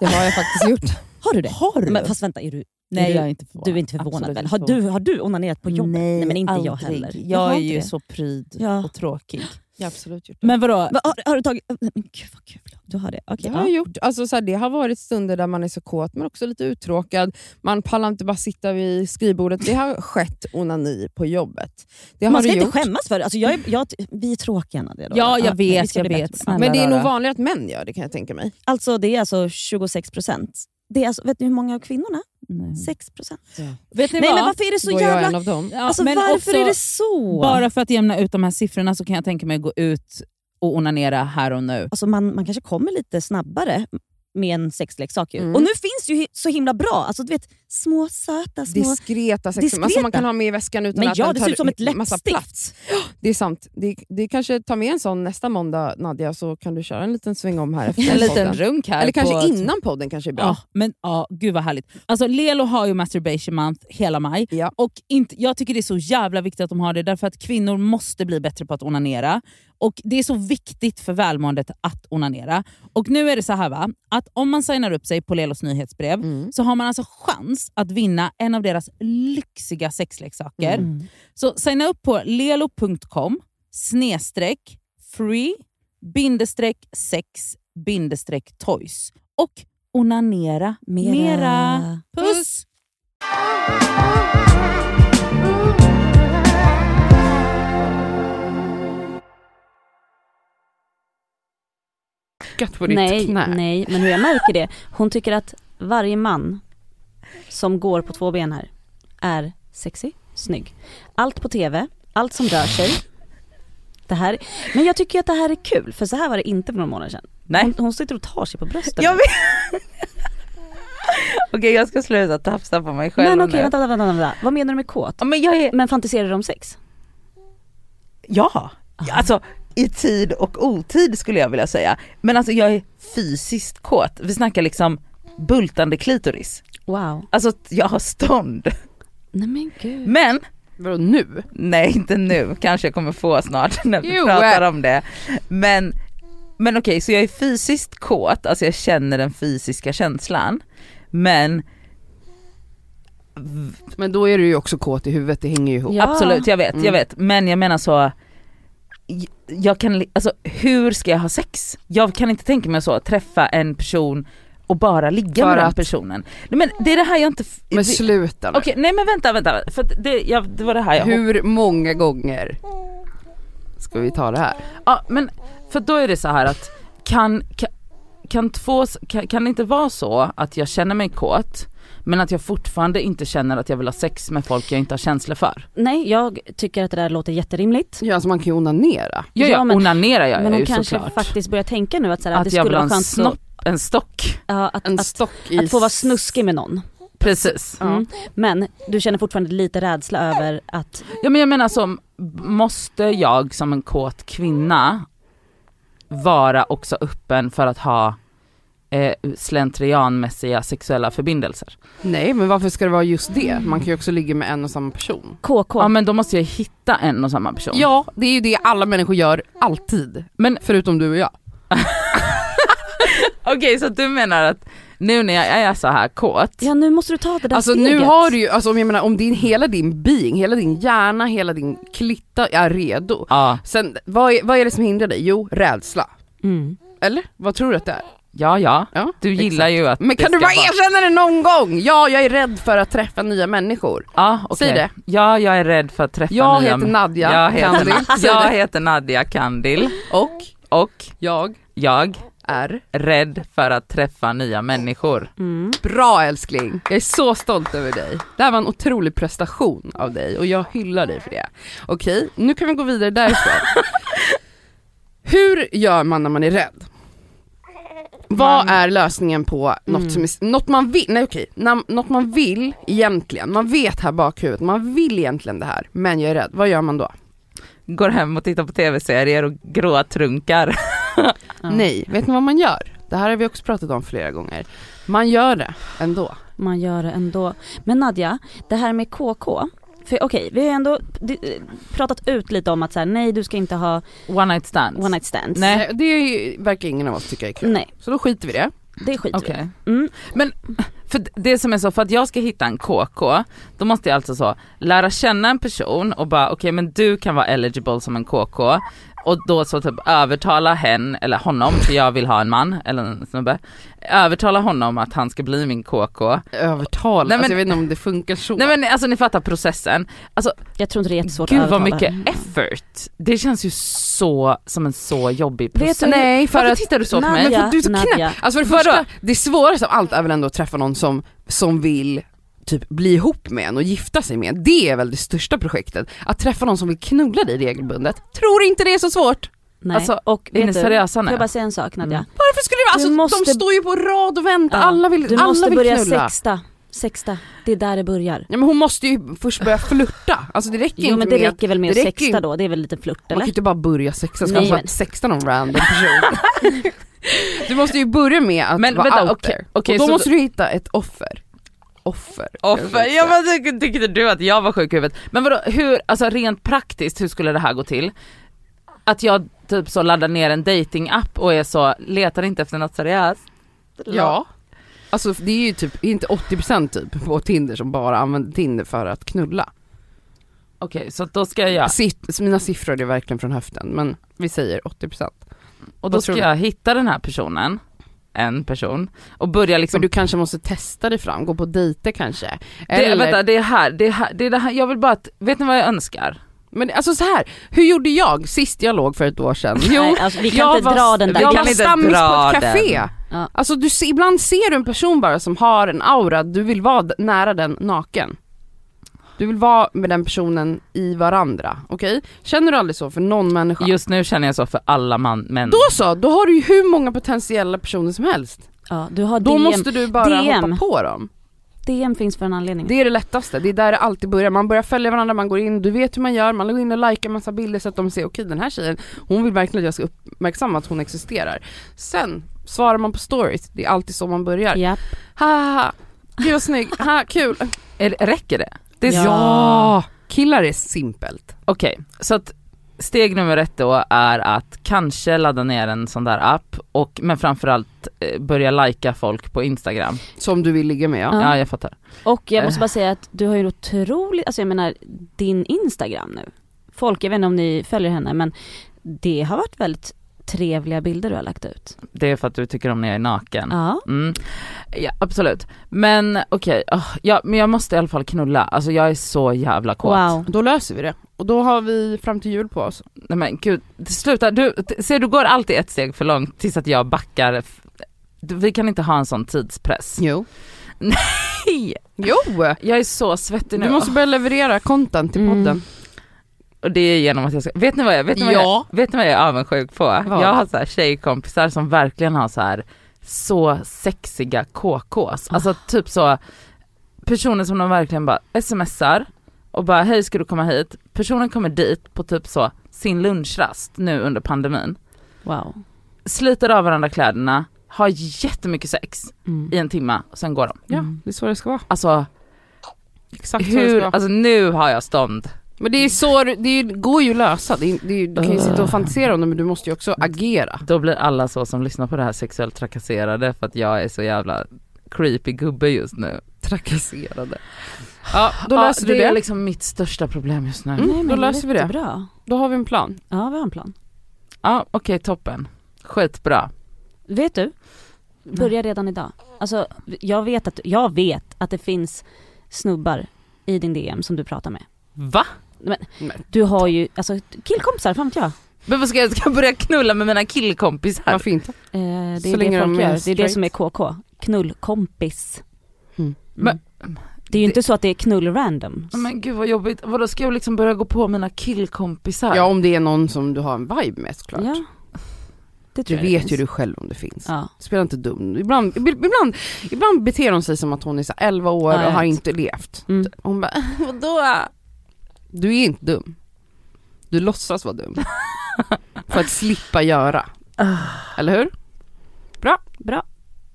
Det har jag faktiskt gjort. Har du det? Har du? Men, fast vänta, är du, Nej är jag inte förvånad. du är inte förvånad Absolut väl? Har du, har du onanerat på jobbet? Nej, men inte jag aldrig. heller. Jag har är ju det. så pryd Ja. och tråkig. Jag har absolut gjort det. Men vadå? Va, har, har du tagit... Men gud vad kul, du har det. Okej, Det har jag gjort. Alltså, så här, det har varit stunder där man är så kåt men också lite uttråkad. Man pallar inte bara sitta vid skrivbordet. Det har skett onani på jobbet. Det har Man ska inte gjort. skämmas för det. Alltså, jag är, jag, vi är tråkiga Nadia. då. Ja, jag men vet, jag vet. Snälla Men det är nog vanligare att män gör det kan jag tänka mig. Alltså det är alltså 26 procent. Det är alltså, vet ni hur många av kvinnorna? Nej. 6 procent. Vet ni Nej vad? men varför är det så är jag jävla... en av dem. Ja, Alltså men varför också, är det så? Bara för att jämna ut de här siffrorna så kan jag tänka mig att gå ut och onanera här och nu. Alltså man, man kanske kommer lite snabbare med en sexleksak ju. Mm. Och nu finns det ju så himla bra, alltså du vet små söta små... Diskreta sex Diskreta. Alltså man kan ha med i väskan utan Men att ja, den det tar ser ut som ett massa läppstift. plats. Det är sant. Det, det kanske tar med en sån nästa måndag Nadja så kan du köra en liten sväng om här efter En liten runk här. Eller kanske på, innan podden kanske är bra. Ja, men ja, gud vad härligt. Alltså Lelo har ju masturbation month hela maj Ja. och inte, jag tycker det är så jävla viktigt att de har det därför att kvinnor måste bli bättre på att onanera. Och Det är så viktigt för välmåendet att onanera. Och nu är det så här va, att om man signar upp sig på Lelos nyhetsbrev Mm. så har man alltså chans att vinna en av deras lyxiga sexleksaker. Mm. Så signa upp på lelo.com snedstreck free bindestreck sex bindestreck toys och onanera Mera. mera. Puss! Gött på ditt Nej, knä. nej, men hur jag märker det, hon tycker att varje man som går på två ben här är sexy, snygg. Allt på TV, allt som rör sig det här, men jag tycker att det här är kul för så här var det inte för några månader sedan. Nej. Hon, hon sitter och tar sig på brösten. Jag vet. Okej jag ska sluta tafsa på mig själv Men okej vänta, vänta, vänta, vänta, vad menar du med kåt? Men jag är, Men fantiserar du om sex? ja, alltså i tid och otid skulle jag vilja säga. Men alltså jag är fysiskt kåt. Vi snackar liksom bultande klitoris. Wow. Alltså jag har stånd. Nej men gud. Men Vadå nu? Nej inte nu, kanske jag kommer få snart när vi Jo. pratar om det. Men, men okej så jag är fysiskt kåt, alltså jag känner den fysiska känslan. Men Men då är du ju också kåt i huvudet, det hänger ju ihop. Ja. absolut jag vet, Mm. jag vet. Men jag menar så, jag kan, alltså hur ska jag ha sex? Jag kan inte tänka mig så, träffa en person och bara ligga med den personen. Nej, Men det är det här jag inte... Men sluta nu. Okej nej men vänta, vänta, för det, jag, det var det här jag Hur många gånger ska vi ta det här? Ja men för då är det så här att kan, kan, kan, två, kan, kan det inte vara så att jag känner mig kåt men att jag fortfarande inte känner att jag vill ha sex med folk jag inte har känslor för? Nej jag tycker att det där låter jätterimligt. Ja, alltså man kan ju onanera. Ja, Ja, ja men- onanerar jag men hon ju kanske såklart. faktiskt börjar tänka nu att, så här, att det jag skulle vara en skönt snopp, att, en stock. ja, att, En att, stock i... att få vara snuskig med någon. Precis. Ja. Mm. Men du känner fortfarande lite rädsla över att, Ja men jag menar så, måste jag som en kåt kvinna vara också öppen för att ha eh, slentrianmässiga sexuella förbindelser? Nej men varför ska det vara just det? Man kan ju också ligga med en och samma person. KK. Ja men då måste jag hitta en och samma person. Ja, det är ju det alla människor gör alltid. Men Förutom du och jag. Okej så du menar att nu när jag är så här kåt, Ja nu måste du ta det där Alltså steget. nu har du ju, alltså om jag menar om din, hela din being, hela din hjärna, hela din klitta är redo. ja, Sen vad är, vad är det som hindrar dig? Jo, rädsla. Mm. Eller? Vad tror du att det är? ja ja, Ja, du gillar exakt. ju att Men kan du bara vara- erkänna det någon gång? Ja, jag är rädd för att träffa nya människor. Ja okej. Säg det. Ja jag är rädd för att träffa Jag nya heter Nadja jag heter, Kandil. Säg jag heter Nadja Kandil Och och jag jag är rädd för att träffa nya människor. Mm. bra älskling. Jag är så stolt över dig. Det här var en otrolig prestation av dig och jag hyllar dig för det. Okej, nu kan vi gå vidare därifrån. Hur gör man när man är rädd? Vad Man- är lösningen på något Mm. som är, något man vill, nej okej, när, något man vill egentligen, man vet här bakhuvudet, man vill egentligen det här, men jag är rädd, vad gör man då? Går hem och tittar på tv-serier och gråtrunkar. Nej, vet ni vad man gör? Det här har vi också pratat om flera gånger. Man gör det ändå. Man gör det ändå. Men Nadja, det här med KK. För okej, vi har ändå d- pratat ut lite om att så här, nej du ska inte ha One night stands. one night stands. Nej. Det är ju- verkar ingen av oss tycka är kul. Nej, Så då skiter vi det. det skiter Okej. vi mm. För det som är så, för att jag ska hitta en KK, då måste jag alltså så lära känna en person och bara okej men du kan vara eligible som en KK och då så typ övertala hen, eller honom, för jag vill ha en man eller en snubbe, övertala honom att han ska bli min KK. Övertal, Nej, men- alltså, jag vet inte om det funkar så. Nej men alltså ni fattar processen. Alltså Jag tror inte det är jättesvårt gud att vad övertala. mycket effort. Det känns ju så, som en så jobbig Vet process. du- Nej för Varför att, tittar du så på mig? men för du är så knäpp. Alltså för det första, det svåraste av allt är väl ändå att träffa någon som, som vill typ bli ihop med en och gifta sig med en. Det är väl det största projektet. Att träffa någon som vill knulla dig regelbundet. Tror inte det är så svårt. Nej. Alltså, och är ni du, seriösa Får nu? jag bara säga en sak Nadja? Mm. Varför skulle det vara, alltså Du måste- de står ju på rad och väntar, Ja, alla vill, Du alla måste börja knulla. sexta. Sexta, det är där det börjar. Ja, men hon måste ju först börja flirta, alltså det räcker Jo inte men det med räcker väl med att sexta då, det är väl lite flört Man kan eller? ju inte bara börja sexa, ska Nej, man men- sexa någon random person? du måste ju börja med att Men vara vänta, out okej, there. okej, och då måste du hitta ett offer. Offer. Offer, ja men tycker, tyckte du att jag var sjuk i huvudet? Men vadå, hur, alltså rent praktiskt, hur skulle det här gå till? Att jag typ så laddar ner en datingapp och är så, letar inte efter något seriöst? Ja. Alltså det är ju typ, inte 80% typ på Tinder som bara använder Tinder för att knulla. Okej, så då ska jag, Sitt, mina siffror är verkligen från höften men vi säger 80%. och då ska jag hitta den här personen, en person, och börja liksom Men du kanske måste testa dig fram, gå på dejter kanske. det, Eller, vänta, det är här, det är här, det är det här, jag vill bara att, vet ni vad jag önskar? men alltså så här, hur gjorde jag sist jag låg för ett år sedan? Jo, Nej, alltså, vi kan jag inte var, dra den där. jag var stammis på ett café. Ja. Alltså du, ibland ser du en person bara som har en aura, du vill vara nära den naken. Du vill vara med den personen i varandra, okej? Känner du aldrig så för någon människa? Just nu känner jag så för alla man, män. Då så, då har du ju hur många potentiella personer som helst. Ja, du har Då DM. måste du bara DM. hoppa på dem. DM finns för en anledning. Det är det lättaste, det är där det alltid börjar. Man börjar följa varandra, man går in, du vet hur man gör, man går in och likar massa bilder så att de ser okej den här tjejen, hon vill verkligen att jag ska uppmärksamma att hon existerar. Sen svarar man på stories, det är alltid så man börjar. Japp. Ha ha ha, gud vad snygg, ha kul. Är, räcker det? Det är Ja. Ja, killar är simpelt. Okej, så att steg nummer ett då är att kanske ladda ner en sån där app och men framförallt eh, börja lajka folk på Instagram. Som du vill ligga med ja. Ja. Ja jag fattar. Och jag måste Eh. bara säga att du har ju otroligt, alltså jag menar din Instagram nu. Folk, jag vet inte om ni följer henne men det har varit väldigt trevliga bilder du har lagt ut. Det är för att du tycker om när jag är naken. Ja. Mm. Ja absolut. Men okej, åh, ja, men jag måste i alla fall knulla. Alltså jag är så jävla kåt. Wow. Då löser vi det. Och då har vi fram till jul på oss. Nej men gud, sluta. Du, ser du går alltid ett steg för långt tills att jag backar. Vi kan inte ha en sån tidspress. Jo. Hej! Jo! Jag är så svettig nu. Du måste börja leverera content till Mm. Och det är genom att jag ska, vet ni vad jag, vet ni vad Ja. jag, vet ni vad jag är avundsjuk på? Vad? Jag har så här tjejkompisar som verkligen har så här så sexiga KKs. Alltså typ så personer som de verkligen bara smsar och bara hej ska du komma hit? Personen kommer dit på typ så sin lunchrast nu under pandemin, Wow. sliter av varandra kläderna, har jättemycket sex Mm. i en timme och sen går de. Ja, Mm. det är så det ska vara. Alltså Exakt så det hur, ska vara. alltså nu har jag stånd. Men det är så, det är, går ju att lösa. Det är, det är, du kan ju sitta och fantisera om det men du måste ju också agera. Då blir alla så som lyssnar på det här sexuellt trakasserade för att jag är så jävla creepy gubbe just nu. Trakasserade. Ja, då löser det du det. är liksom mitt största problem just nu. Mm, Nej, då löser vi det. Bra. Då har vi en plan. Ja, vi har en plan. Ja okej toppen. Skitbra. Vet du? Börja redan idag. Alltså, jag vet att, jag vet att det finns snubbar i din DM som du pratar med. Va? Men, Du har ju, alltså killkompisar, fan vet jag. Men vad ska jag, ska jag börja knulla med mina killkompisar? varför inte? Eh, det är Så det länge folk de gör, det är det som är KK. Knullkompis. Mm. Mm. det är ju inte så att det är knull random. Men gud vad jobbigt, vadå ska jag liksom börja gå på mina killkompisar? Ja om det är någon som du har en vibe med såklart. Ja. Det Du det vet finns. ju du själv om det finns. Ja. Spela inte dum. Ibland, ibland, ibland beter hon sig som att hon är så här 11 år Ja, och har inte levt. Mm. Hon bara, vadå? Du är inte dum. Du låtsas vara dum. För att slippa göra. Eller hur? Bra.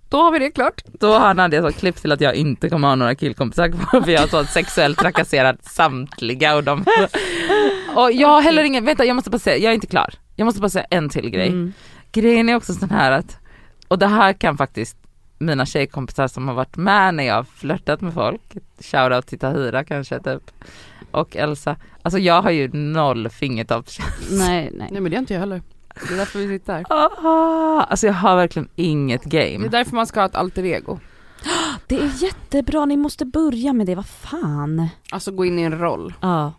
Då har vi det klart. Då har Nadja så klipp till att jag inte kommer ha några killkompisar kvar för jag har så sexuellt trakasserat samtliga och de Och jag har heller ingen, vänta jag måste bara säga, jag är inte klar. Jag måste bara säga en till grej. Mm. Grejen är också sån här att, och det här kan faktiskt mina tjejkompisar som har varit med när jag har flörtat med folk, shoutout till Tahira kanske typ, och Elsa, alltså jag har ju noll fingertoppskänsla. Nej, nej. Nej men det är inte jag heller. Det är därför vi sitter här. Ah, Alltså jag har verkligen inget Det är game. därför man ska ha ett alter ego. Det är jättebra, ni måste börja med det, vad fan. Alltså gå in i en roll. Ja.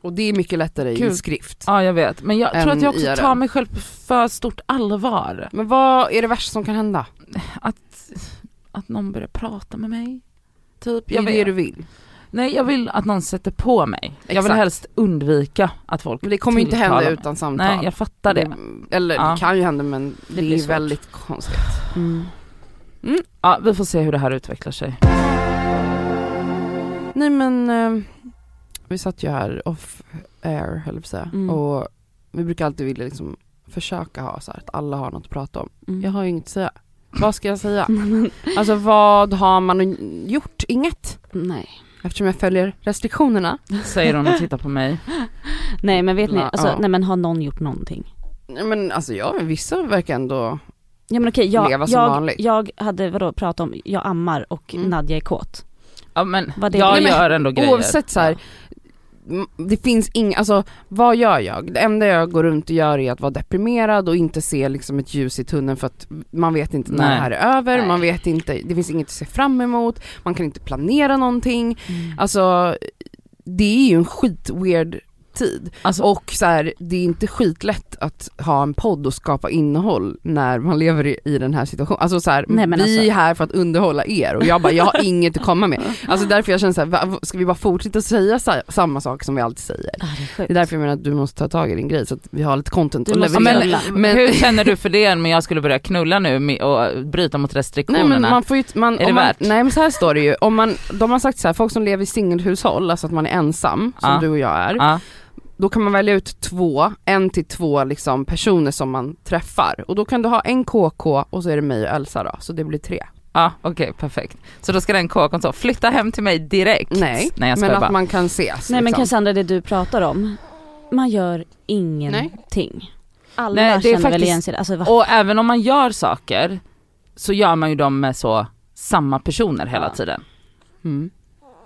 Och det är mycket lättare i Kul. skrift. Ja jag vet, men jag tror att jag också IRL. tar mig själv på för stort allvar. Men vad är det värsta som kan hända? Att, att någon börjar prata med mig. Typ. Det är Jag det vet. du vill. Nej jag vill att någon sätter på mig. Jag vill Exakt. helst undvika att folk det kommer inte tilltalar hända mig. utan samtal. Nej jag fattar det. Mm, Eller Ja. det kan ju hända men det, blir är svårt. väldigt konstigt. Mm. Ja vi får se hur det här utvecklar sig. Nej men eh, vi satt ju här off air höll jag säga. Mm. Och vi brukar alltid vilja liksom försöka ha så här att alla har något att prata om. Mm. Jag har ju inget att säga. Vad ska jag säga? Alltså vad har man gjort? Inget. Nej. Eftersom jag följer restriktionerna. Säger hon och tittar på mig. Nej men vet ni, Ja. alltså, nej men har någon gjort någonting? Nej men alltså ja, vissa verkar ändå Ja men okej, jag, Leva som jag, vanligt. jag hade vadå pratat om, jag ammar och Mm. Nadja är kåt. Ja men det- jag men gör ändå grejer. Oavsett så här, m- det finns inga, alltså vad gör jag? Det enda jag går runt och gör är att vara deprimerad och inte se liksom ett ljus i tunneln för att man vet inte när Nej. det här är över, Nej. man vet inte, det finns inget att se fram emot, man kan inte planera någonting. Mm. Alltså det är ju en skit weird tid. Alltså, Och så här, det är inte skitlätt att ha en podd och skapa innehåll när man lever i, i den här situationen. Alltså så här, Nej, men vi alltså- är här för att underhålla er och jag bara, jag har inget att komma med. Alltså därför jag känner så här, ska vi bara fortsätta säga sa- samma sak som vi alltid säger? Ah, det är. Det är därför jag menar att du måste ta tag i din grej så att vi har lite content att leverera. knulla. men- hur känner du för det om jag skulle börja knulla nu och bryta mot Nej restriktionerna? men man får ju, man, Är det man, värt? nej men så här står det ju, om man, de har sagt så här, folk som lever i singelhushåll, alltså att man är ensam, som Ja. du och jag är, ja. Då kan man välja ut två, en till två liksom personer som man träffar. Och då kan du ha en KK och så är det mig och Elsa då, så det blir tre. Ja okej perfekt. Så då ska den kåken så flytta hem till mig direkt? Nej, Nej jag men att bara. man kan ses. Nej men liksom. Cassandra det du pratar om, man gör ingenting. Alla Nej, det är känner väl faktiskt- igen sig alltså, Och även om man gör saker så gör man ju dem med så samma personer hela Ja. tiden. Mm.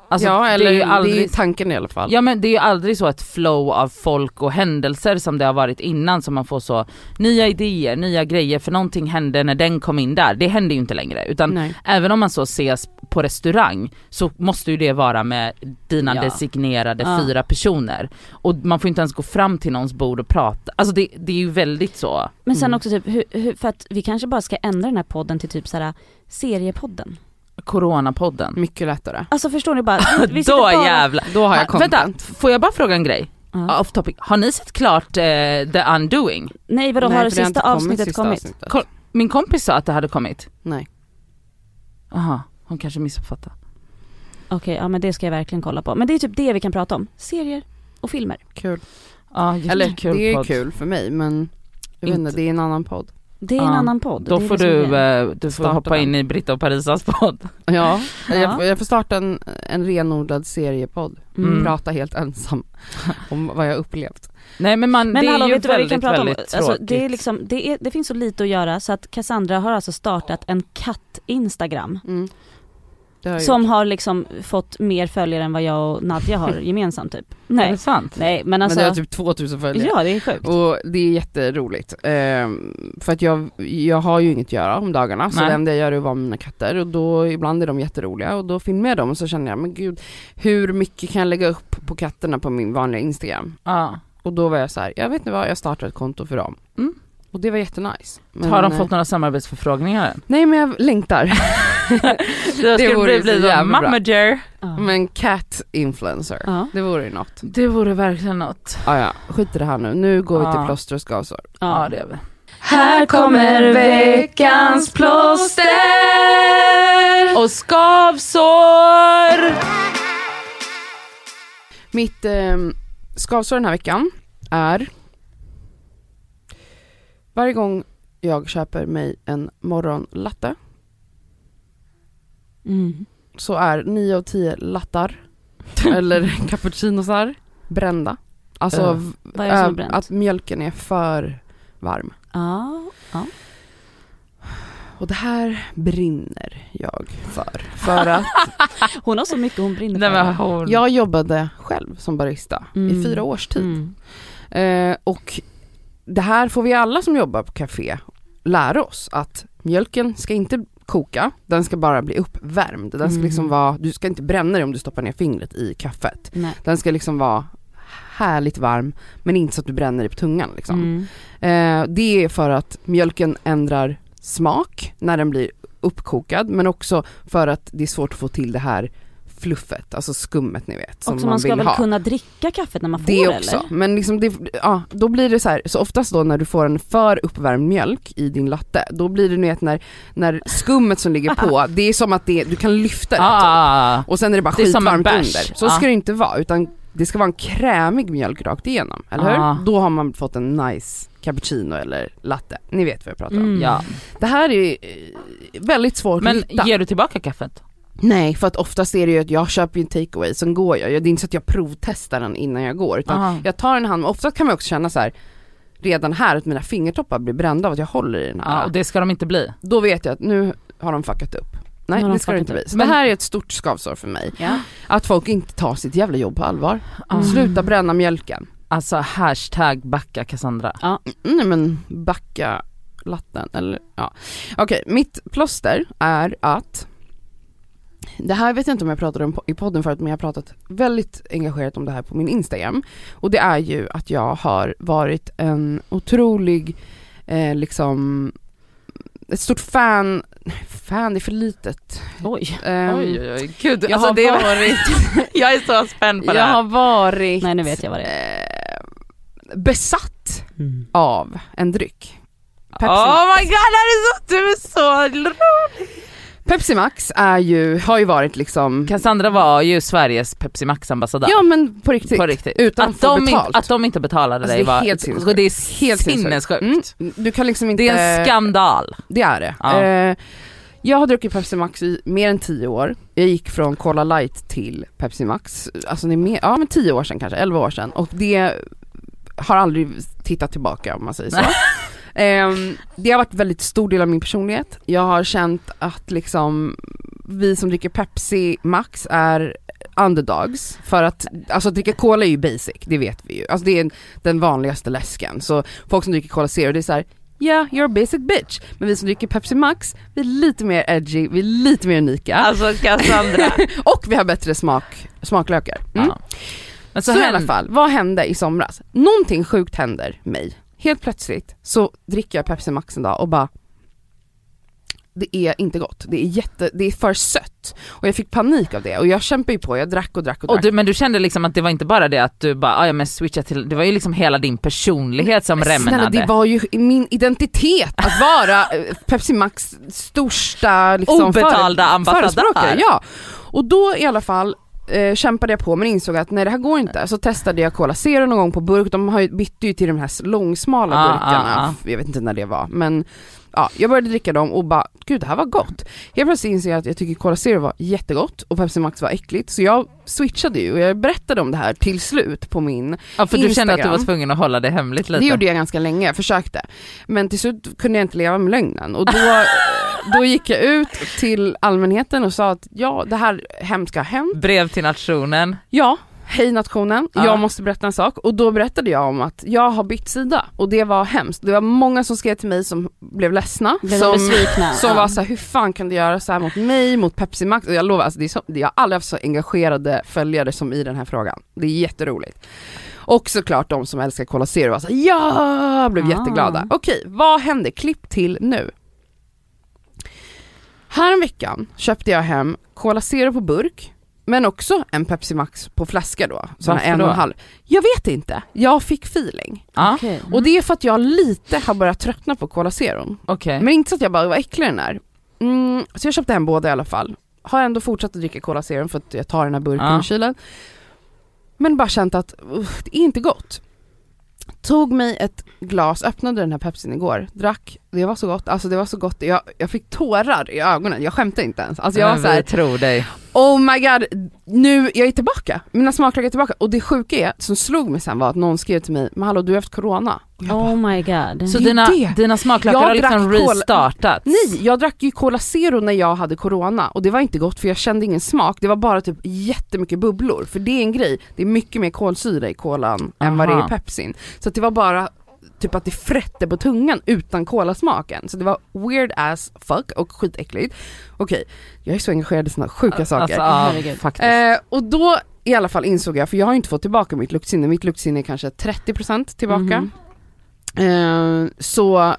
Alltså, ja eller det är ju det är aldrig, tanken i alla fall. Ja men det är ju aldrig så ett flow av folk och händelser som det har varit innan som man får så nya idéer, nya grejer för någonting hände när den kom in där. Det händer ju inte längre utan Nej. även om man så ses på restaurang så måste ju det vara med dina Ja. designerade Ja. fyra personer. Och man får inte ens gå fram till någons bord och prata. Alltså det, det är ju väldigt så. Men sen Mm. också typ, hur, hur, för att vi kanske bara ska ändra den här podden till typ såhär seriepodden. Coronapodden. Mycket lättare. Alltså förstår ni bara, vi Då bara... jävlar. Då har jag content. Vänta, får jag bara fråga en grej? Ja. Off topic. Har ni sett klart eh, The Undoing? Nej vadå, Nej, har det sista avsnittet sista kommit? avsnittet. Kolla. Min kompis sa att det hade kommit. Nej. Aha, hon kanske missuppfattade. Okej, ja men det ska jag verkligen kolla på. Men det är typ det vi kan prata om, serier och filmer. Kul. Ja, Eller det är podd. kul för mig men jag vet inte, det är en annan podd. Det är en Ja, annan podd. Då är får är du, eh, du får hoppa den. in i Britta och Parisas podd. Ja, Ja. Jag, får- jag får starta en, en renodlad seriepodd. Mm. Prata helt ensam om vad jag upplevt. Nej men man, Men det är hallå ju vet du vad vi väldigt, kan prata om? väldigt Alltså, tråkigt. det, är liksom, det, är, det finns så lite att göra så att Cassandra har alltså startat en katt-instagram. Mm. Har Som gjort. har liksom fått mer följare än vad jag och Nadja har gemensamt typ. Är Nej, det sant? nej men Men alltså. det har typ 2000 följare. ja det är sjukt. Och det är jätteroligt. Ehm, för att jag, jag har ju inget att göra om dagarna så Nej. det enda jag gör är att vara med mina katter och då ibland är de jätteroliga och då filmar jag dem och så känner jag men gud hur mycket kan jag lägga upp på katterna på min vanliga instagram? Ja. Och då var jag så här, jag vet inte vad, jag startar ett konto för dem. Mm. Och det var jättenice. Men, har de eh, fått några samarbetsförfrågningar än? Nej men jag längtar. Jag skulle vore bli, bra. manager. Ja. Men cat influencer, Ja. det vore ju något. Det vore verkligen något. Ah, ja, skit i det här nu, nu går vi till plåster och skavsår. Ja, det är vi. Här kommer veckans plåster! Och skavsår! Mitt eh, skavsår den här veckan är varje gång jag köper mig en morgonlatte Mm. så är 9 av 10 lattar eller cappuccinosar brända. Alltså v- Vad är det som är bränt? att mjölken är för varm. Ja, ja. Och det här brinner jag för. För att Hon har så mycket hon brinner Nej, för. men hon... jag jobbade själv som barista i Mm. fyra års tid. Mm. Eh, och det här får vi alla som jobbar på café lära oss att mjölken ska inte koka, den ska bara bli uppvärmd. Den ska liksom vara, du ska inte bränna dig om du stoppar ner fingret i kaffet. Nej. Den ska liksom vara härligt varm men inte så att du bränner dig på tungan liksom. Mm. Eh, det är för att mjölken ändrar smak när den blir uppkokad men också för att det är svårt att få till det här fluffet, alltså skummet ni vet som Också man, man ska vill väl ha. kunna dricka kaffet när man får Det det också, eller? men liksom det, ja, då blir det så här, så oftast då när du får en för uppvärmd mjölk i din latte, då blir det ni vet när, när skummet som ligger på, det är som att det, du kan lyfta det typ. Ah, och sen är det bara Det som skitvarmt under. Så ska det inte vara, utan det ska vara en krämig mjölk rakt igenom, eller hur? Ja. Då har man fått en nice cappuccino eller latte, ni vet vad jag pratar om. Mm. ja. Det här är eh, väldigt svårt Men att hitta. ger du tillbaka kaffet? Nej, för att oftast är det ju att jag köper ju en takeaway, sen går jag. Det är inte så att jag provtestar den innan jag går, utan Aha. jag tar en hand, ofta kan man också känna så här redan här att mina fingertoppar blir brända av att jag håller i den här. Ja, och det ska de inte bli. Då vet jag att nu har de fuckat upp. Nej det ska det inte bli. Så Men- det här är ett stort skavsår för mig. Ja. Att folk inte tar sitt jävla jobb på allvar. Mm. Sluta bränna mjölken. Alltså hashtag backa Cassandra. Mm, Nej men backa latten eller ja. Okej, mitt plåster är att det här vet jag inte om jag pratade om i podden förut men jag har pratat väldigt engagerat om det här på min Instagram. Och det är ju att jag har varit en otrolig, eh, liksom, ett stort fan, fan är för litet. Oj. Ehm, oj oj oj, gud Jag alltså har det varit, jag är så spänd på det jag här. har varit Nej nu vet jag vad det är. eh, besatt Mm. av en dryck. Pepsi Oh my god, det är så, du är så rolig! Pepsi Max är ju, har ju varit liksom, Cassandra var ju Sveriges Pepsi Max ambassadör. ja men på riktigt. på riktigt. Utan att, de betalt. inte, att de inte betalade Alltså, dig var, helt sinnessjukt. det är Helt sinnessjukt. Mm, du kan liksom inte... Det är en skandal. Det är det. Ja. Eh, jag har druckit Pepsi Max i mer än tio år. Jag gick från Cola Light till Pepsi Max, alltså det är mer, ja men tio år sedan kanske, elva år sedan. Och det har aldrig tittat tillbaka om man säger så. Ehm, det har varit en väldigt stor del av min personlighet. Jag har känt att liksom vi som dricker Pepsi Max är underdogs för att, alltså att dricka cola är ju basic, det vet vi ju. Alltså det är den vanligaste läsken. Så folk som dricker Cola Zero det är så här. Yeah, you're a basic bitch. Men vi som dricker Pepsi Max, vi är lite mer edgy, vi är lite mer unika. Alltså Cassandra. och vi har bättre smak, smaklökar. Mm. ja. Men Så, så, i alla fall, vad hände i somras? Någonting sjukt händer mig. Helt plötsligt så dricker jag Pepsi Max en dag och bara det är inte gott, det är jätte, det är för sött. Och jag fick panik av det och jag kämpade ju på, jag drack och drack och drack. Och du, men du kände liksom att det var inte bara det att du bara, "Ah, ja men switcha till, det var ju liksom hela din personlighet som Snälla rämnade. det var ju min identitet att vara eh, Pepsi Max största liksom, Obetalda ambassadör. Ja. Och då i alla fall eh, kämpade jag på men insåg att nej det här går inte. Så testade jag Cola Zero någon gång på burk, de har ju, bytte ju till de här långsmala Ah, burkarna, ah, ah. jag vet inte när det var men ja, jag började dricka dem och bara gud det här var gott. Helt plötsligt insåg jag att jag tycker Cola Zero var jättegott och Pepsi Max var äckligt så jag switchade ju och jag berättade om det här till slut på min ja, för du kände att du var Instagram. tvungen att hålla det hemligt lite. det gjorde jag ganska länge, jag försökte. Men till slut kunde jag inte leva med lögnen och då, då gick jag ut till allmänheten och sa att ja, det här hemska har hänt. Brev till nationen. Ja, hej nationen, Ja. jag måste berätta en sak. Och då berättade jag om att jag har bytt sida och det var hemskt. Det var många som skrev till mig som blev ledsna. Blev som, besvikna? som Ja. var så här, hur fan kan du göra så här mot mig, mot Pepsi Max? Och jag lovar, alltså, det är så, jag har aldrig haft så engagerade följare som i den här frågan. Det är jätteroligt. Och såklart de som älskar Cola Zero var så här, ja, blev Ah. jätteglada. Okej, vad hände? Klipp till nu. Häromveckan köpte jag hem Cola Zero på burk, men också en Pepsi Max på flaska då. Här Varför en och en halv. Jag vet inte, jag fick feeling. Ja, Okej. Och det är för att jag lite har börjat tröttna på Cola Zero. okej. Men inte så att jag bara, vad äcklig den är. Mm, så jag köpte hem båda i alla fall. Har ändå fortsatt att dricka Cola Zero för att jag tar den här burken Ja. i kylen. Men bara känt att uff, det är inte gott. Tog mig ett glas, öppnade den här pepsin igår, drack, det var så gott, alltså det var så gott, jag, jag fick tårar i ögonen, jag skämte inte ens. Alltså jag var Men så här, vi tror dig. oh my god, nu, jag är tillbaka, mina smaklökar är tillbaka. Och det sjuka är, som slog mig sen var att någon skrev till mig, men hallå du har haft corona. Och jag bara, Oh my god. Så dina, det. dina smaklökar Jag har liksom drack cola- restartat? Nej, jag drack ju Cola Zero när jag hade corona och det var inte gott för jag kände ingen smak, det var bara typ jättemycket bubblor. För det är en grej, det är mycket mer kolsyra i kolan än vad det är Aha. i pepsin. Så att det var bara typ att det frätte på tungan utan kolasmaken. Så det var weird as fuck och skitäckligt. Okej, jag är så engagerad i sådana sjuka saker. Alltså, Herregud. faktiskt. Eh, och då i alla fall insåg jag, för jag har inte fått tillbaka mitt luktsinne, mitt luktsinne är kanske 30% tillbaka. Mhm. Eh, så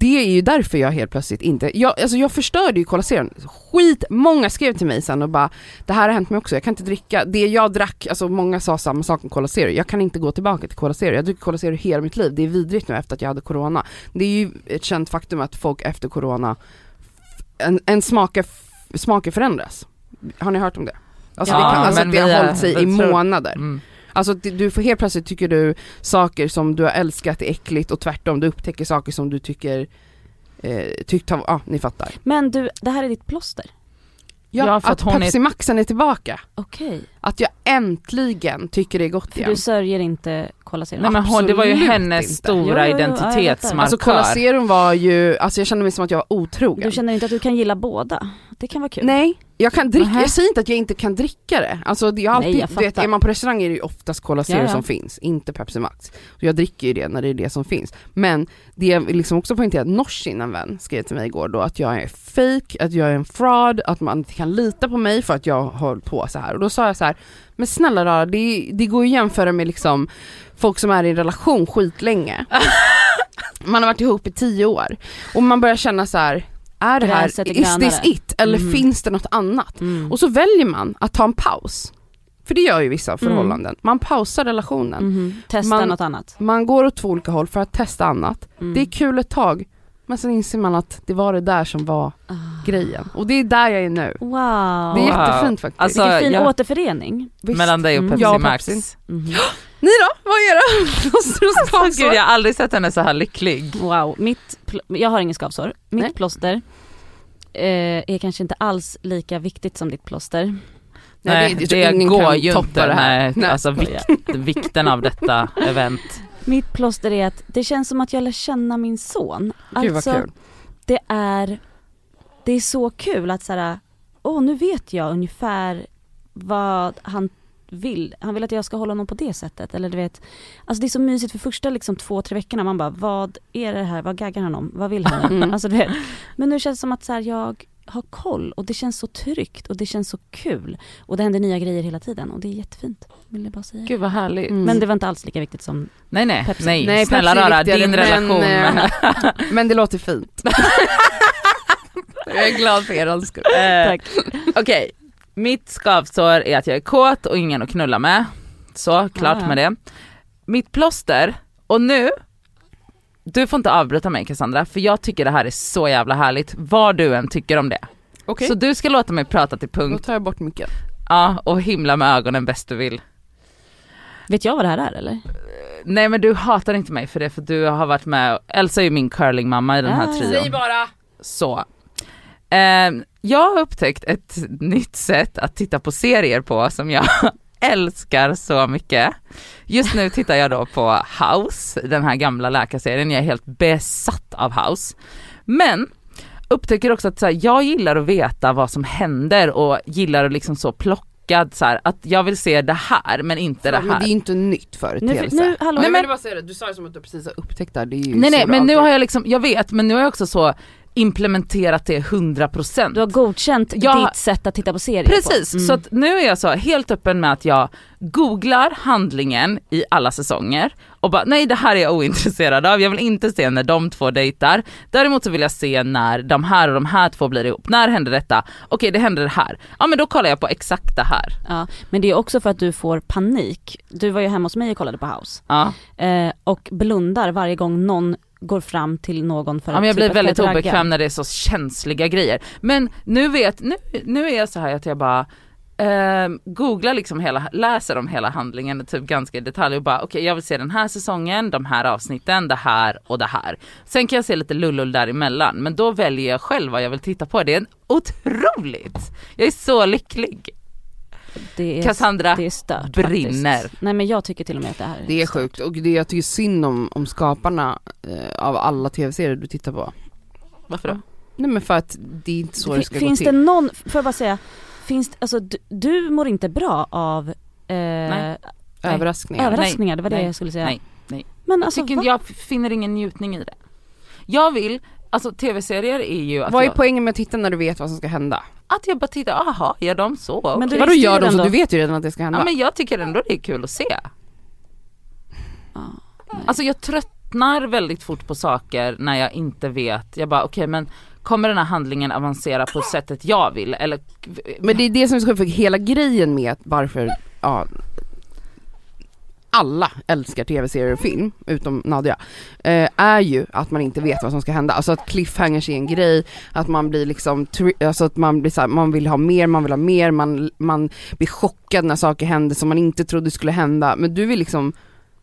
det är ju därför jag helt plötsligt inte, jag, alltså jag förstörde ju Cola Zero. Skit, många skrev till mig sen och bara det här har hänt mig också, jag kan inte dricka, det jag drack, alltså många sa samma sak om Cola Zero, jag kan inte gå tillbaka till Cola Zero, jag har druckit Cola Zero hela mitt liv, det är vidrigt nu efter att jag hade Corona. Det är ju ett känt faktum att folk efter Corona, en, en smake, smaker förändras. Har ni hört om det? Alltså Ja, det, kan, alltså att det har hållit sig i månader. Mm. Alltså du får helt plötsligt tycker du saker som du har älskat är äckligt och tvärtom, du upptäcker saker som du tycker eh, tyckt har, ja ni fattar. Men du, det här är ditt plåster? Ja, Ja, för att, att hon är- Pepsi Maxen är tillbaka. Okej. Att jag äntligen tycker det är gott För igen. du sörjer inte Cola Zero? Nej men hon, det var ju hennes inte. stora identitetsmarkör. Alltså Cola Zero var ju, alltså jag kände mig som att jag var otrogen. Du känner inte att du kan gilla båda? Det kan vara kul. Nej, jag kan dricka, Nähä. jag säger inte att jag inte kan dricka det. Alltså det är alltid, Nej, jag vet, är man på restaurang är det ju oftast Cola Zero Ja, ja. som finns, inte Pepsi Max. Och jag dricker ju det när det är det som finns. Men det jag liksom också poängtera, Norsin en vän skrev till mig igår då att jag är fake, att jag är en fraud, att man inte kan lita på mig för att jag har på så här. Och då sa jag så här, men snälla rara, det, det går ju att jämföra med liksom folk som är i en relation skitlänge. Man har varit ihop i tio år och man börjar känna så här. Är det här, är is this it? Eller Mm. finns det något annat? Mm. Och så väljer man att ta en paus. För det gör ju vissa förhållanden. Man pausar relationen. Mhm. Testa Man- något annat. Man går åt två olika håll för att testa annat. Mm. Det är kul ett tag, men sen inser man att det var det där som var Ah. grejen. Och det är där jag är nu. Wow. Det är jättefint faktiskt. Alltså, Vilken fin jag- återförening. Visst. Mellan dig och Mm. Pepsi Jag och Max. Pepsi. Ni då? Vad är era plåster och Åh, Gud, skavsår? jag har aldrig sett henne så här lycklig. Wow, mitt, jag har ingen skavsår. Mitt Nej. plåster eh, är kanske inte alls lika viktigt som ditt plåster. Nej, det, tror ingen går ju inte. det här. Nej, alltså vikt, vikten av detta event. Mitt plåster är att det känns som att jag lär känna min son. Gud vad alltså, kul. det är, det är så kul att såhär, åh nu vet jag ungefär vad han vill. Han vill att jag ska hålla honom på det sättet. Eller du vet, alltså det är så mysigt för första liksom två, tre veckorna. Man bara, vad är det här? Vad gaggar han om? Vad vill han? Mm. Alltså du vet. Men nu känns det som att så här, jag har koll och det känns så tryggt och det känns så kul. Och det händer nya grejer hela tiden och det är jättefint. Vill jag bara säga. Gud vad härligt. Mm. Men det var inte alls lika viktigt som, Nej nej, Pepsi. nej, Nej, snälla rara, din men, relation eh, med... Men det låter fint. jag är glad för er skull. Eh, tack. Okej, mitt skavsår är att jag är kåt och ingen att knulla med. Så, klart Ah. med det. Mitt plåster, och nu, du får inte avbryta mig Cassandra, för jag tycker det här är så jävla härligt, vad du än tycker om det. Okej, Så du ska låta mig prata till då punkt, tar jag bort mycket. ja, och himla med ögonen bäst du vill. Vet jag vad det här är eller? Nej men du hatar inte mig för det, för du har varit med, Elsa är ju min curlingmamma i den här Ah. trion. bara! Så. Ehm, jag har upptäckt ett nytt sätt att titta på serier på som jag älskar så mycket. Just nu tittar jag då på House, den här gamla läkarserien, jag är helt besatt av House. Men upptäcker också att så här, jag gillar att veta vad som händer och gillar att liksom så plockad så här, att jag vill se det här men inte det Men här. det är ju inte nytt Nu, företeelse. nu, hallå. Nej, men- men, bara säga det, du sa det som att du precis har upptäckt det här, det är ju Nej nej det men nu har jag liksom, jag vet men nu har jag också så implementerat det 100%. Du har godkänt Jag- ditt sätt att titta på serier Precis, på. Mm. så att nu är jag så helt öppen med att jag googlar handlingen i alla säsonger och bara nej det här är jag ointresserad av, jag vill inte se när de två dejtar. Däremot så vill jag se när de här och de här två blir ihop. När händer detta? Okej det händer det här. Ja men då kollar jag på exakt det här. Ja, men det är också för att du får panik. Du var ju hemma hos mig och kollade på House. Ja, Eh, och blundar varje gång någon går fram till någon för ja att men jag typ blir att väldigt obekväm när det är så känsliga grejer. Men nu vet, nu, nu är jag så här att jag bara eh, googlar liksom hela, läser om hela handlingen typ ganska i detalj och bara okej jag vill se den här säsongen, de här avsnitten, det här och det här. Sen kan jag se lite lullull däremellan men då väljer jag själv vad jag vill titta på. Det är otroligt! Jag är så lycklig. Det är, Cassandra det är stört brinner. Faktiskt. Nej men jag tycker till och med att det här Det är stört. sjukt och det jag tycker synd om, om skaparna eh, av alla tv-serier du tittar på. Varför då? Nej men för att det är inte så det Fin- ska finns gå det till. någon, får jag bara säga, finns det, alltså du, du mår inte bra av eh, Nej. Överraskningar. överraskningar, det var det Nej. jag skulle säga. Nej. Nej. Men Jag, alltså tycker, jag finner ingen njutning i det. Jag vill, alltså tv-serier är ju att Vad är jag, poängen med att titta när du vet vad som ska hända? att jag bara tittar, aha, gör de så? Men Okej. du Vadå gör de så? Du vet ju redan att det ska hända. Ja men jag tycker ändå det är kul att se. Nej. Alltså jag tröttnar väldigt fort på saker när jag inte vet, jag bara okej men kommer den här handlingen avancera på sättet jag vill eller Men det är det som är så för hela grejen med att varför, ja, alla älskar tv-serier och film, utom Nadja, eh, är ju att man inte vet vad som ska hända. Alltså att cliffhangers är en grej, att man blir liksom, alltså att man blir så här, man vill ha mer, man vill ha mer, man, man blir chockad när saker händer som man inte trodde skulle hända. Men du vill liksom,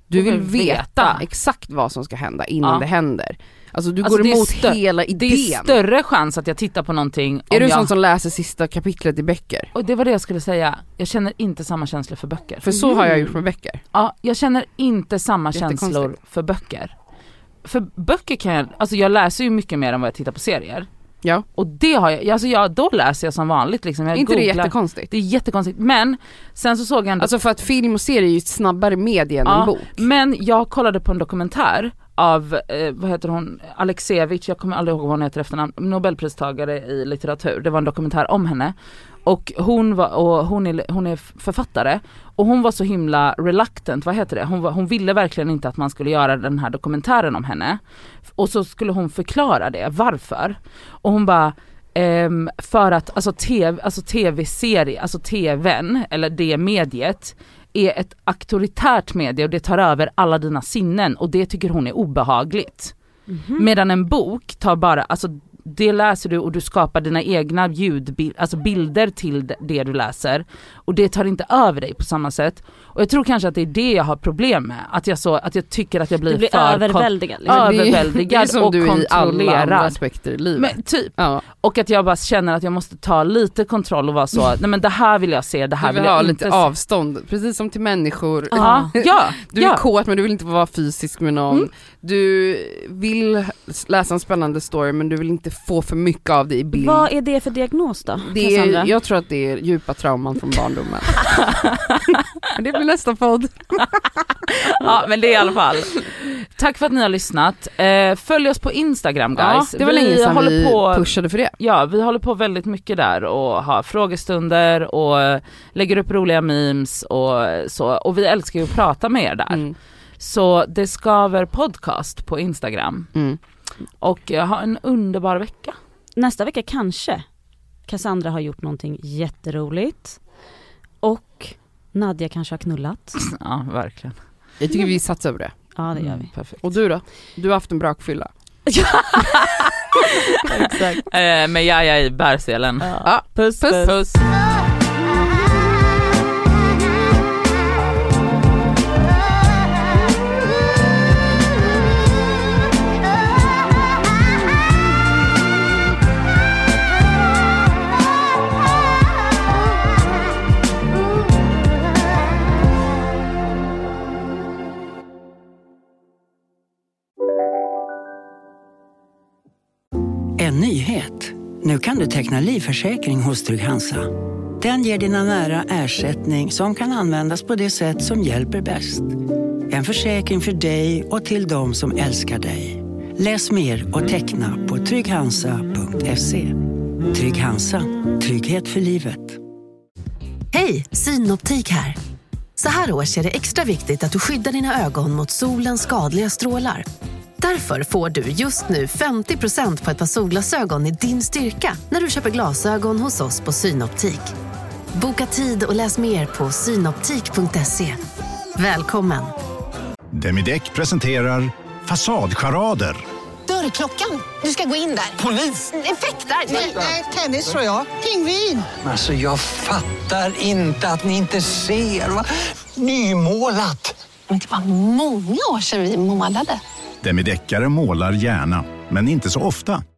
du vill veta, veta. exakt vad som ska hända innan Ja. det händer. Alltså du Alltså, går det emot hela det idén. är större chans att jag tittar på någonting är du en jag... sån som läser sista kapitlet i böcker? Och det var det jag skulle säga, jag känner inte samma känslor för böcker. För så har jag gjort med böcker. Ja, jag känner inte samma känslor för böcker. För böcker kan jag, alltså jag läser ju mycket mer än vad jag tittar på serier. Ja. Och det har jag, alltså jag, då läser jag som vanligt liksom. Jag inte det googlar. jättekonstigt? Det är jättekonstigt. Men sen så såg jag ändå Alltså för att film och serie är ju snabbare medie än en Ja, bok. Men jag kollade på en dokumentär av, eh, vad heter hon, Alexevich, jag kommer aldrig ihåg vad hon heter efternamn, nobelpristagare i litteratur. Det var en dokumentär om henne. Och hon, var, och hon, är, hon är författare och hon var så himla reluctant, vad heter det? Hon, var, hon ville verkligen inte att man skulle göra den här dokumentären om henne. Och så skulle hon förklara det, varför? Och hon bara ehm, för att alltså, TV, alltså tv-serie, alltså tvn eller det mediet är ett auktoritärt medie och det tar över alla dina sinnen och det tycker hon är obehagligt. Medan en bok tar bara, alltså det läser du och du skapar dina egna ljud, alltså bilder till det du läser. Och det tar inte över dig på samma sätt. Och jag tror kanske att det är det jag har problem med. Att jag, så, att jag tycker att jag blir, Du blir för överväldigad. Liksom. Ja, det är- överväldigad det är som och du är i alla andra kontrollerad. aspekter i livet. Men typ. ja. Och att jag bara känner att jag måste ta lite kontroll och vara så, nej men det här vill jag se, det här Du vill vill ha jag lite inte se. avstånd, precis som till människor. Ja, ja, Du är ja. kåt men du vill inte vara fysisk med någon. Mm. Du vill läsa en spännande story men du vill inte få för mycket av det i bild. Vad är det för diagnos då? det är, jag tror att det är djupa trauman från barndomen. blir nästa podd. ja men det är i alla fall. Tack för att ni har lyssnat. Eh, följ oss på Instagram guys. Ja, det var länge sedan vi på, pushade för det. Ja, vi håller på väldigt mycket där och har frågestunder och lägger upp roliga memes och så. Och vi älskar ju att prata med er där. Mm. Så det skaver podcast på Instagram. Mm. Och eh, ha en underbar vecka. Nästa vecka kanske Cassandra har gjort någonting jätteroligt och Nadja kanske har knullat. Ja, verkligen. Jag tycker vi satsar på det. Ja det gör Mm, vi. perfekt. Och du då? Du har haft en brakfylla. Exakt. Eh, med Jaja i bärselen. Ja, Puss puss. Puss. En Nu kan du teckna livförsäkring hos Trygg-Hansa. Den ger dina nära ersättning som kan användas på det sätt som hjälper bäst. En försäkring för dig och till de som älskar dig. Läs mer och teckna på trygghansa.se. Trygg Hansa. Trygghet för livet. Hej, Synoptik här. Så här års är det extra viktigt att du skyddar dina ögon mot solens skadliga strålar. Därför får du just nu 50% på ett par solglasögon i din styrka när du köper glasögon hos oss på Synoptik. Boka tid och läs mer på synoptik.se. Välkommen! Demideck presenterar Fasadcharader. Dörrklockan. Du ska gå in där. Polis? Effektar? Nej, tennis tror jag. Pingvin. Alltså jag fattar inte att ni inte ser. Va? Nymålat! Men det var många år sedan vi målade. Demideckare målar gärna, men inte så ofta.